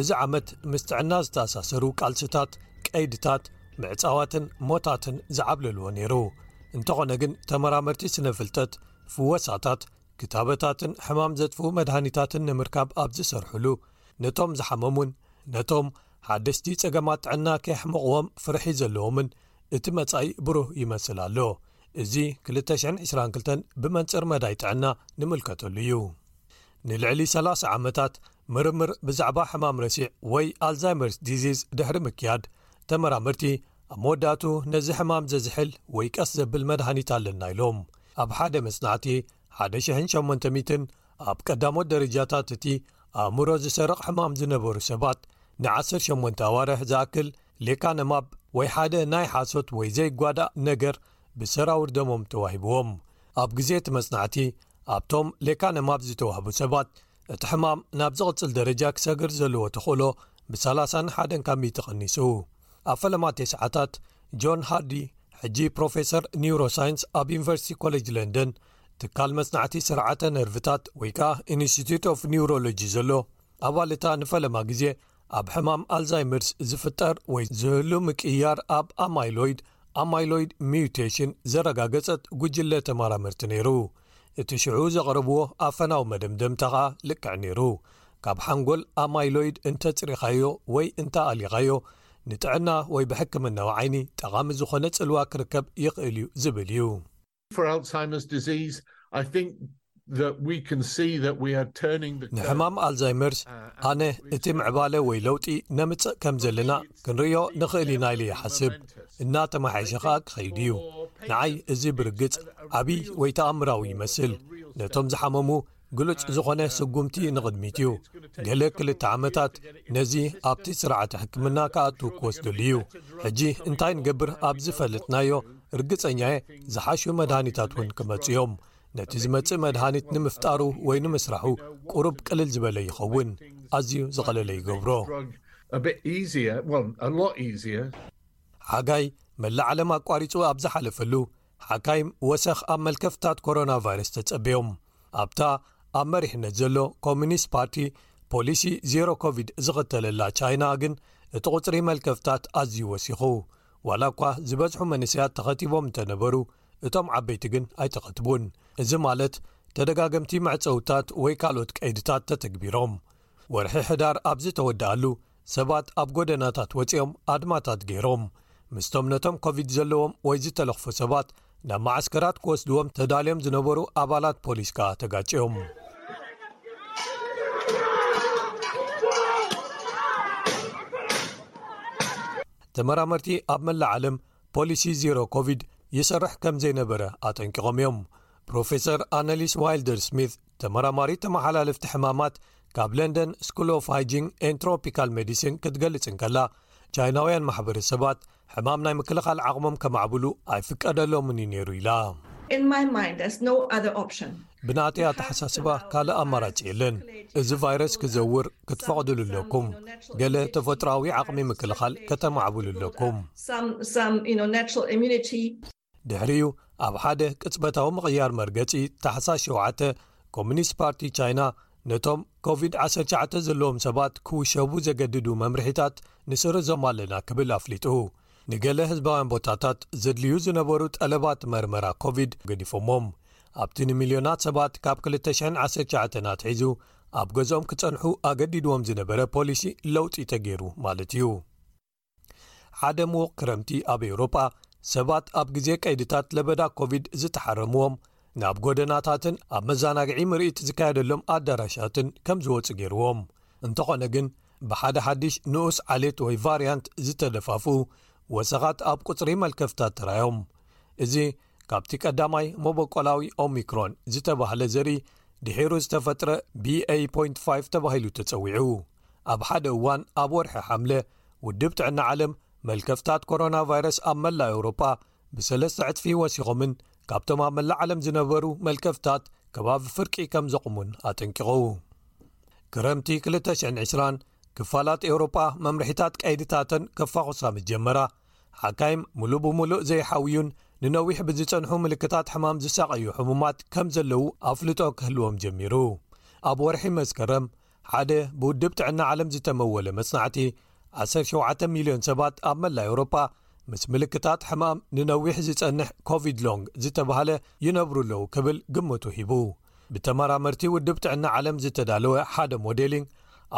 እዚ ዓመት ምስ ጥዕና ዝተኣሳሰሩ ቃልስታት ቀይድታት ምዕጻዋትን ሞታትን ዝዓብለልዎ ነይሩ። እንተኾነ ግን ተመራመርቲ ስነ ፍልጠት ፍወሳታት ክታበታትን ሕማም ዘጥፍኡ መድሃኒታትን ንምርካብ ኣብ ዝሰርሑሉ ነቶም ዝሓመሙን ነቶም ሓደስቲ ጸገማት ጥዕና ከየሕመቕዎም ፍርሒ ዘለዎምን እቲ መጻኢ ብሩህ ይመስል ኣሎ እዚ 222 ብመንጽር መዳይ ጥዕና ንምልከተሉ እዩ ንልዕሊ ሰላሳ ዓመታት ምርምር ብዛዕባ ሕማም ረሲዕ ወይ ኣልዛይመርስ ዲዚዝ ድሕሪ ምክያድ ተመራመርቲ ኣብ መወዳእቱ ነዚ ሕማም ዘዝሕል ወይ ቀስ ዘብል መድሃኒት ኣለና ኢሎም ኣብ ሓደ መጽናዕቲ 1800 ኣብ ቀዳሞት ደረጃታት እቲ ኣእምሮ ዝሰርቕ ሕማም ዝነበሩ ሰባት ን18 ኣዋርሕ ዝኣክል ሌካነማብ ወይ ሓደ ናይ ሓሶት ወይ ዘይጓዳእ ነገር ብሰራውር ደሞም ተዋሂብዎም ኣብ ግዜ እቲ መጽናዕቲ ኣብቶም ሌካነማብ ዝተዋህቡ ሰባት እቲ ሕማም ናብ ዝቕጽል ደረጃ ክሰግር ዘለዎ ተኽእሎ ብሳላሳን ሓደን ካብ ሚእቲ ቐኒሱ ኣብ ፈለማ ቴስዓታት ጆን ሃርዲ ሕጂ ፕሮፌሰር ኒውሮሳይንስ ኣብ ዩኒቨርሲቲ ኮሌጅ ለንደን ትካል መጽናዕቲ ስርዓተ ነርቭታት ወይ ከኣ ኢንስቲቱት ኦፍ ኒውሮሎጂ ዘሎ ኣባል እታ ንፈለማ ግዜ ኣብ ሕማም ኣልዛይመርስ ዝፍጠር ወይ ዝህሉ ምቅይያር ኣብ ኣማይሎይድ፣ Amyloid Mutation፣ ዘረጋገጸት ጉጅለ ተመራመርቲ ነይሩ። እቲ ሽዑ ዘቕረብዎ ኣፈናዊ መደምደምታ ከኣ ልክዕ ነይሩ፣ ካብ ሓንጎል ኣማይሎይድ እንተጽሪኻዮ ወይ እንተኣሊኻዮ ንጥዕና ወይ ብሕክምናዊ ዓይኒ ጠቓሚ ዝኾነ ጽልዋ ክርከብ ይኽእል'ዩ ዝብል እዩ። ንሕማም ኣልዛይመርስ ኣነ እቲ ምዕባለ ወይ ለውጢ ነምጽእ ከም ዘለና ክንርእዮ ንኽእል ኢና ኢለ ይሓስብ እናተማሓሸ ኸኣ ክኸይዱ እዩ ንዓይ እዚ ብርግጽ ዓብይ ወይ ተኣምራዊ ይመስል ነቶም ዝሓመሙ ግሉጽ ዝኾነ ስጉምቲ ንቕድሚት እዩ ገለ ክልተ ዓመታት ነዚ ኣብቲ ስርዓተ ሕክምና ክኣትው ክወስደሉ እዩ ሕጂ እንታይ ንገብር ኣብ ዝፈለጥናዮ ርግጸኛ እየ ዝሓሹ መድሃኒታት እውን ክመጽ እዮም ነቲ ዝመጽእ መድሃኒት ንምፍጣሩ ወይ ንምስራሑ ቅሩብ ቅልል ዝበለ ይኸውን ኣዝዩ ዝቐለለ ይገብሮ ሓጋይ መላእ ዓለም ኣቋሪጹ ኣብ ዝሓለፈሉ ሓካይም ወሰኽ ኣብ መልከፍታት ኮሮና ቫይረስ ተጸበዮም ኣብታ ኣብ መሪሕነት ዘሎ ኮሚኒስት ፓርቲ ፖሊሲ ዜሮ ኮቪድ ዝኽተለላ ቻይና ግን እቲ ቁጽሪ መልከፍታት ኣዝዩ ወሲኹ ዋላ እኳ ዝበዝሑ መንስያት ተኸቲቦም እንተነበሩ እቶም ዓበይቲ ግን ኣይተኸትቡን እዚ ማለት ተደጋገምቲ መዕፀውታት ወይ ካልኦት ቀይድታት ተተግቢሮም ወርሒ ሕዳር ኣብ ዝተወድኣሉ ሰባት ኣብ ጎደናታት ወጺኦም ኣድማታት ገይሮም ምስቶም ነቶም ኮቪድ ዘለዎም ወይ ዝተለኽፉ ሰባት ናብ መዓስከራት ክወስድዎም ተዳልዮም ዝነበሩ ኣባላት ፖሊስ ከኣ ተጋጭዮም ተመራመርቲ ኣብ መላእ ዓለም ፖሊሲ ዜሮ ኮቪድ ይሰርሕ ከም ዘይነበረ ኣጠንቂቖም እዮም ፕሮፌሰር ኣነሊስ ዋይልደር ስሚት ተመራማሪት ተመሓላለፍቲ ሕማማት ካብ ለንደን ስኩል ኦፍ ሃይጂንግ ኤንትሮፒካል ሜዲሲን ክትገልጽ እንከላ ቻይናውያን ማሕበረሰባት ሕማም ናይ ምክልኻል ዓቕሞም ከማዕብሉ ኣይፍቀደሎምን እዩ ነይሩ ኢላ ብናተይ ኣተሓሳስባ ካልእ ኣማራጺ የለን እዚ ቫይረስ ክዘውር ክትፈቕድሉ ኣለኩም ገለ ተፈጥሮዊ ዓቕሚ ምክልኻል ከተማዕብሉ ኣለኩም ድሕሪኡ ኣብ ሓደ ቅጽበታዊ ምቕያር መርገጺ ታሕሳስ ሸውዓተ፣ ኮሚኒስት ፓርቲ ቻይና ነቶም ኮቪድ ዓሰርተ ትሽዓተ ዘለዎም ሰባት ክውሸቡ ዘገድዱ መምርሒታት ንስርዞም ኣለና ክብል ኣፍሊጡ። ንገለ ህዝባውያን ቦታታት ዘድልዩ ዝነበሩ ጠለባት መርመራ ኮቪድ ገዲፎሞም። ኣብቲ ንሚልዮናት ሰባት ካብ ክልተ ሽሕን ዓሰርተ ትሽዓተን ኣትሒዙ ኣብ ገዝኦም ክጸንሑ ኣገዲድዎም ዝነበረ ፖሊሲ ለውጢ ተገይሩ ማለት እዩ። ሓደ ምዉቕ ክረምቲ ኣብ ኤውሮጳ ሰባት ኣብ ግዜ ቀይድታት ለበዳ ኮቪድ ዝተሓረምዎም ናብ ጎደናታትን ኣብ መዘናግዒ ምርኢት ዝካየደሎም ኣዳራሻትን ከም ዝወጹ ገይርዎም እንተኾነ ግን ብሓደ ሓድሽ ንኡስ ዓሌት ወይ ቫርያንት ዝተደፋፉ ወሰኻት ኣብ ቁጽሪ መልከፍታት ተራዮም እዚ ካብቲ ቀዳማይ መበቆላዊ ኦሚክሮን ዝተባህለ ዘርኢ ድሒሩ ዝተፈጥረ ብ8.5 ተባሂሉ ተጸዊዑ ኣብ ሓደ እዋን ኣብ ወርሒ ሓምለ ውድብ ጥዕና ዓለም መልከፍታት ኮሮና ቫይረስ ኣብ መላ ኤውሮጳ ብሰለስተ ዕጥፊ ወሲኾምን ካብቶም ኣብ መላእ ዓለም ዝነበሩ መልከፍታት ከባቢ ፍርቂ ከም ዘቕሙን ኣጠንቂቑ ክረምቲ 220 ክፋላት ኤውሮጳ መምርሒታት ቀይድታተን ከፋኹሳ ምጀመራ ሓካይም ምሉእ ብምሉእ ዘይሓውዩን ንነዊሕ ብዝጸንሑ ምልክታት ሕማም ዝሳቐዩ ሕሙማት ከም ዘለዉ ኣፍልጦ ክህልዎም ጀሚሩ። ኣብ ወርሒ መስከረም ሓደ ብውድብ ጥዕና ዓለም ዝተመወለ መጽናዕቲ 17 ሚልዮን ሰባት ኣብ መላ ኤውሮጳ ምስ ምልክታት ሕማም ንነዊሕ ዝጸንሕ ኮቪድ ሎንግ ዝተባህለ ይነብሩ ኣለዉ ክብል ግምቱ ሂቡ ብተመራመርቲ ውድብ ጥዕና ዓለም ዝተዳለወ ሓደ ሞዴሊንግ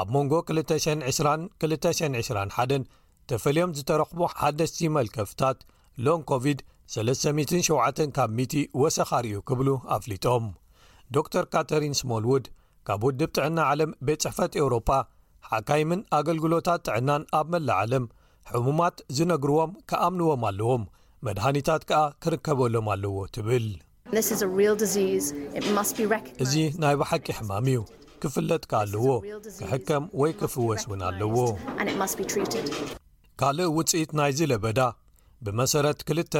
ኣብ መንጎ 220 221 ተፈልዮም ዝተረኽቡ ሓደስቲ መልከፍታት ሎንግ ኮቪድ 307 ካብ ሚቲ ወሰኻርዩ ክብሉ ኣፍሊጦም ዶክተር ካተሪን ስሞልውድ ካብ ውድብ ጥዕና ዓለም ቤት ጽሕፈት ኤውሮጳ ሓካይምን ኣገልግሎታት ጥዕናን ኣብ መላእ ዓለም ሕሙማት ዝነግርዎም ክኣምንዎም ኣለዎም መድሃኒታት ከኣ ክርከበሎም ኣለዎ ትብል እዚ ናይ ብሓቂ ሕማም እዩ፣ ክፍለጥ ከኣ ኣለዎ፣ ክሕከም ወይ ክፍወስ እውን ኣለዎ። ካልእ ውጽኢት ናይዚ ለበዳ፣ ብመሰረት ክልተ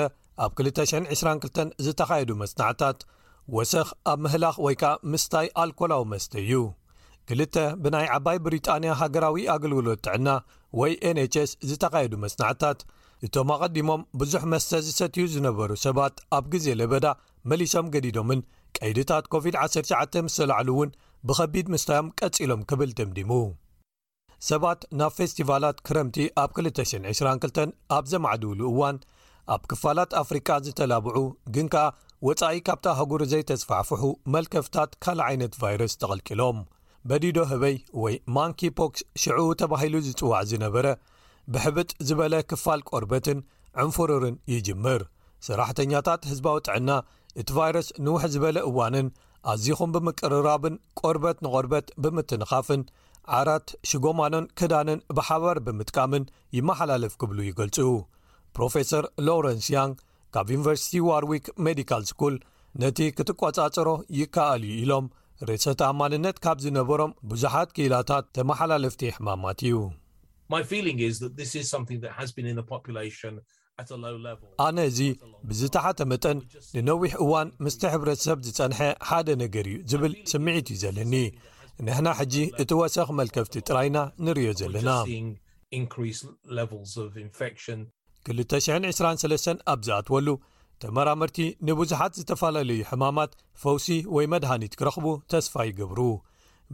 ኣብ 2022 ዝተኻየዱ መጽናዕትታት፣ ወሰኽ ኣብ ምህላኽ ወይ ከኣ ምስታይ ኣልኮላዊ መስተ እዩ። ክልተ ብናይ ዓባይ ብሪጣንያ ሃገራዊ ኣገልግሎት ጥዕና ወይ NHS ዝተኻየዱ መጽናዕትታት፣ እቶም ኣቐዲሞም ብዙሕ መስተ ዝሰትዩ ዝነበሩ ሰባት ኣብ ግዜ ለበዳ መሊሶም ገዲዶምን ቀይድታት ኮቪድ-19 ምስ ተላዕሉ እውን ብኸቢድ ምስታዮም ቀጺሎም ክብል ደምዲሙ። ሰባት ናብ ፌስቲቫላት ክረምቲ ኣብ 2022 ኣብ ዘማዕድውሉ እዋን ኣብ ክፋላት ኣፍሪቃ ዝተላብዑ ግን ከኣ ወጻኢ ካብታ ኣህጉር ዘይተስፋሕፍሑ መልከፍታት ካልእ ዓይነት ቫይረስ ተቐልቂሎም በዲዶ ህበይ ወይ ማንኪ ፖክስ ሽዑ ተባሂሉ ዝጽዋዕ ዝነበረ ብሕብጥ ዝበለ ክፋል ቆርበትን ዕንፉሩርን ይጅምር። ሰራሕተኛታት ህዝባዊ ጥዕና እቲ ቫይረስ ንውሕ ዝበለ እዋንን ኣዚኹም ብምቅርራብን ቆርበት ንቆርበት ብምትንኻፍን ዓራት ሽጎማኖን ክዳንን ብሓባር ብምጥቃምን ይመሓላለፍ ክብሉ ይገልጹ ፕሮፌሰር ሎረንስ ያንግ ካብ ዩኒቨርሲቲ ዋርዊክ ሜዲካል ስኩል ነቲ ክትቈጻጸሮ ይከኣል እዩ ኢሎም ርእሰ ተኣማንነት ካብ ዝነበሮም ብዙሓት ክኢላታት ተመሓላለፍቲ ሕማማት እዩ ኣነ እዚ ብዝተሓተ መጠን ንነዊሕ እዋን ምስቲ ሕብረተሰብ ዝጸንሐ ሓደ ነገር እዩ ዝብል ስምዒት እዩ ዘለኒ ንሕና ሕጂ እቲ ወሰኽ መልከፍቲ ጥራይና ንርእዮ ዘለና 223 ኣብ ዝኣትወሉ ተመራመርቲ ንብዙሓት ዝተፈላለዩ ሕማማት ፈውሲ ወይ መድሃኒት ክረኽቡ ተስፋ ይገብሩ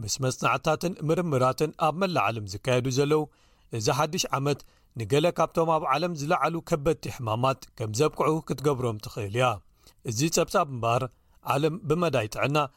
ምስ መጽናዕታትን ምርምራትን ኣብ መላእ ዓለም ዝካየዱ ዘለዉ እዚ ሓድሽ ዓመት ንገለ ካብቶም ኣብ ዓለም ዝለዓሉ ከበድቲ ሕማማት ከም ዘብቅዑ ክትገብሮም ትኽእል እያ እዚ ጸብጻብ እምበኣር ዓለም ብመዳይ ጥዕና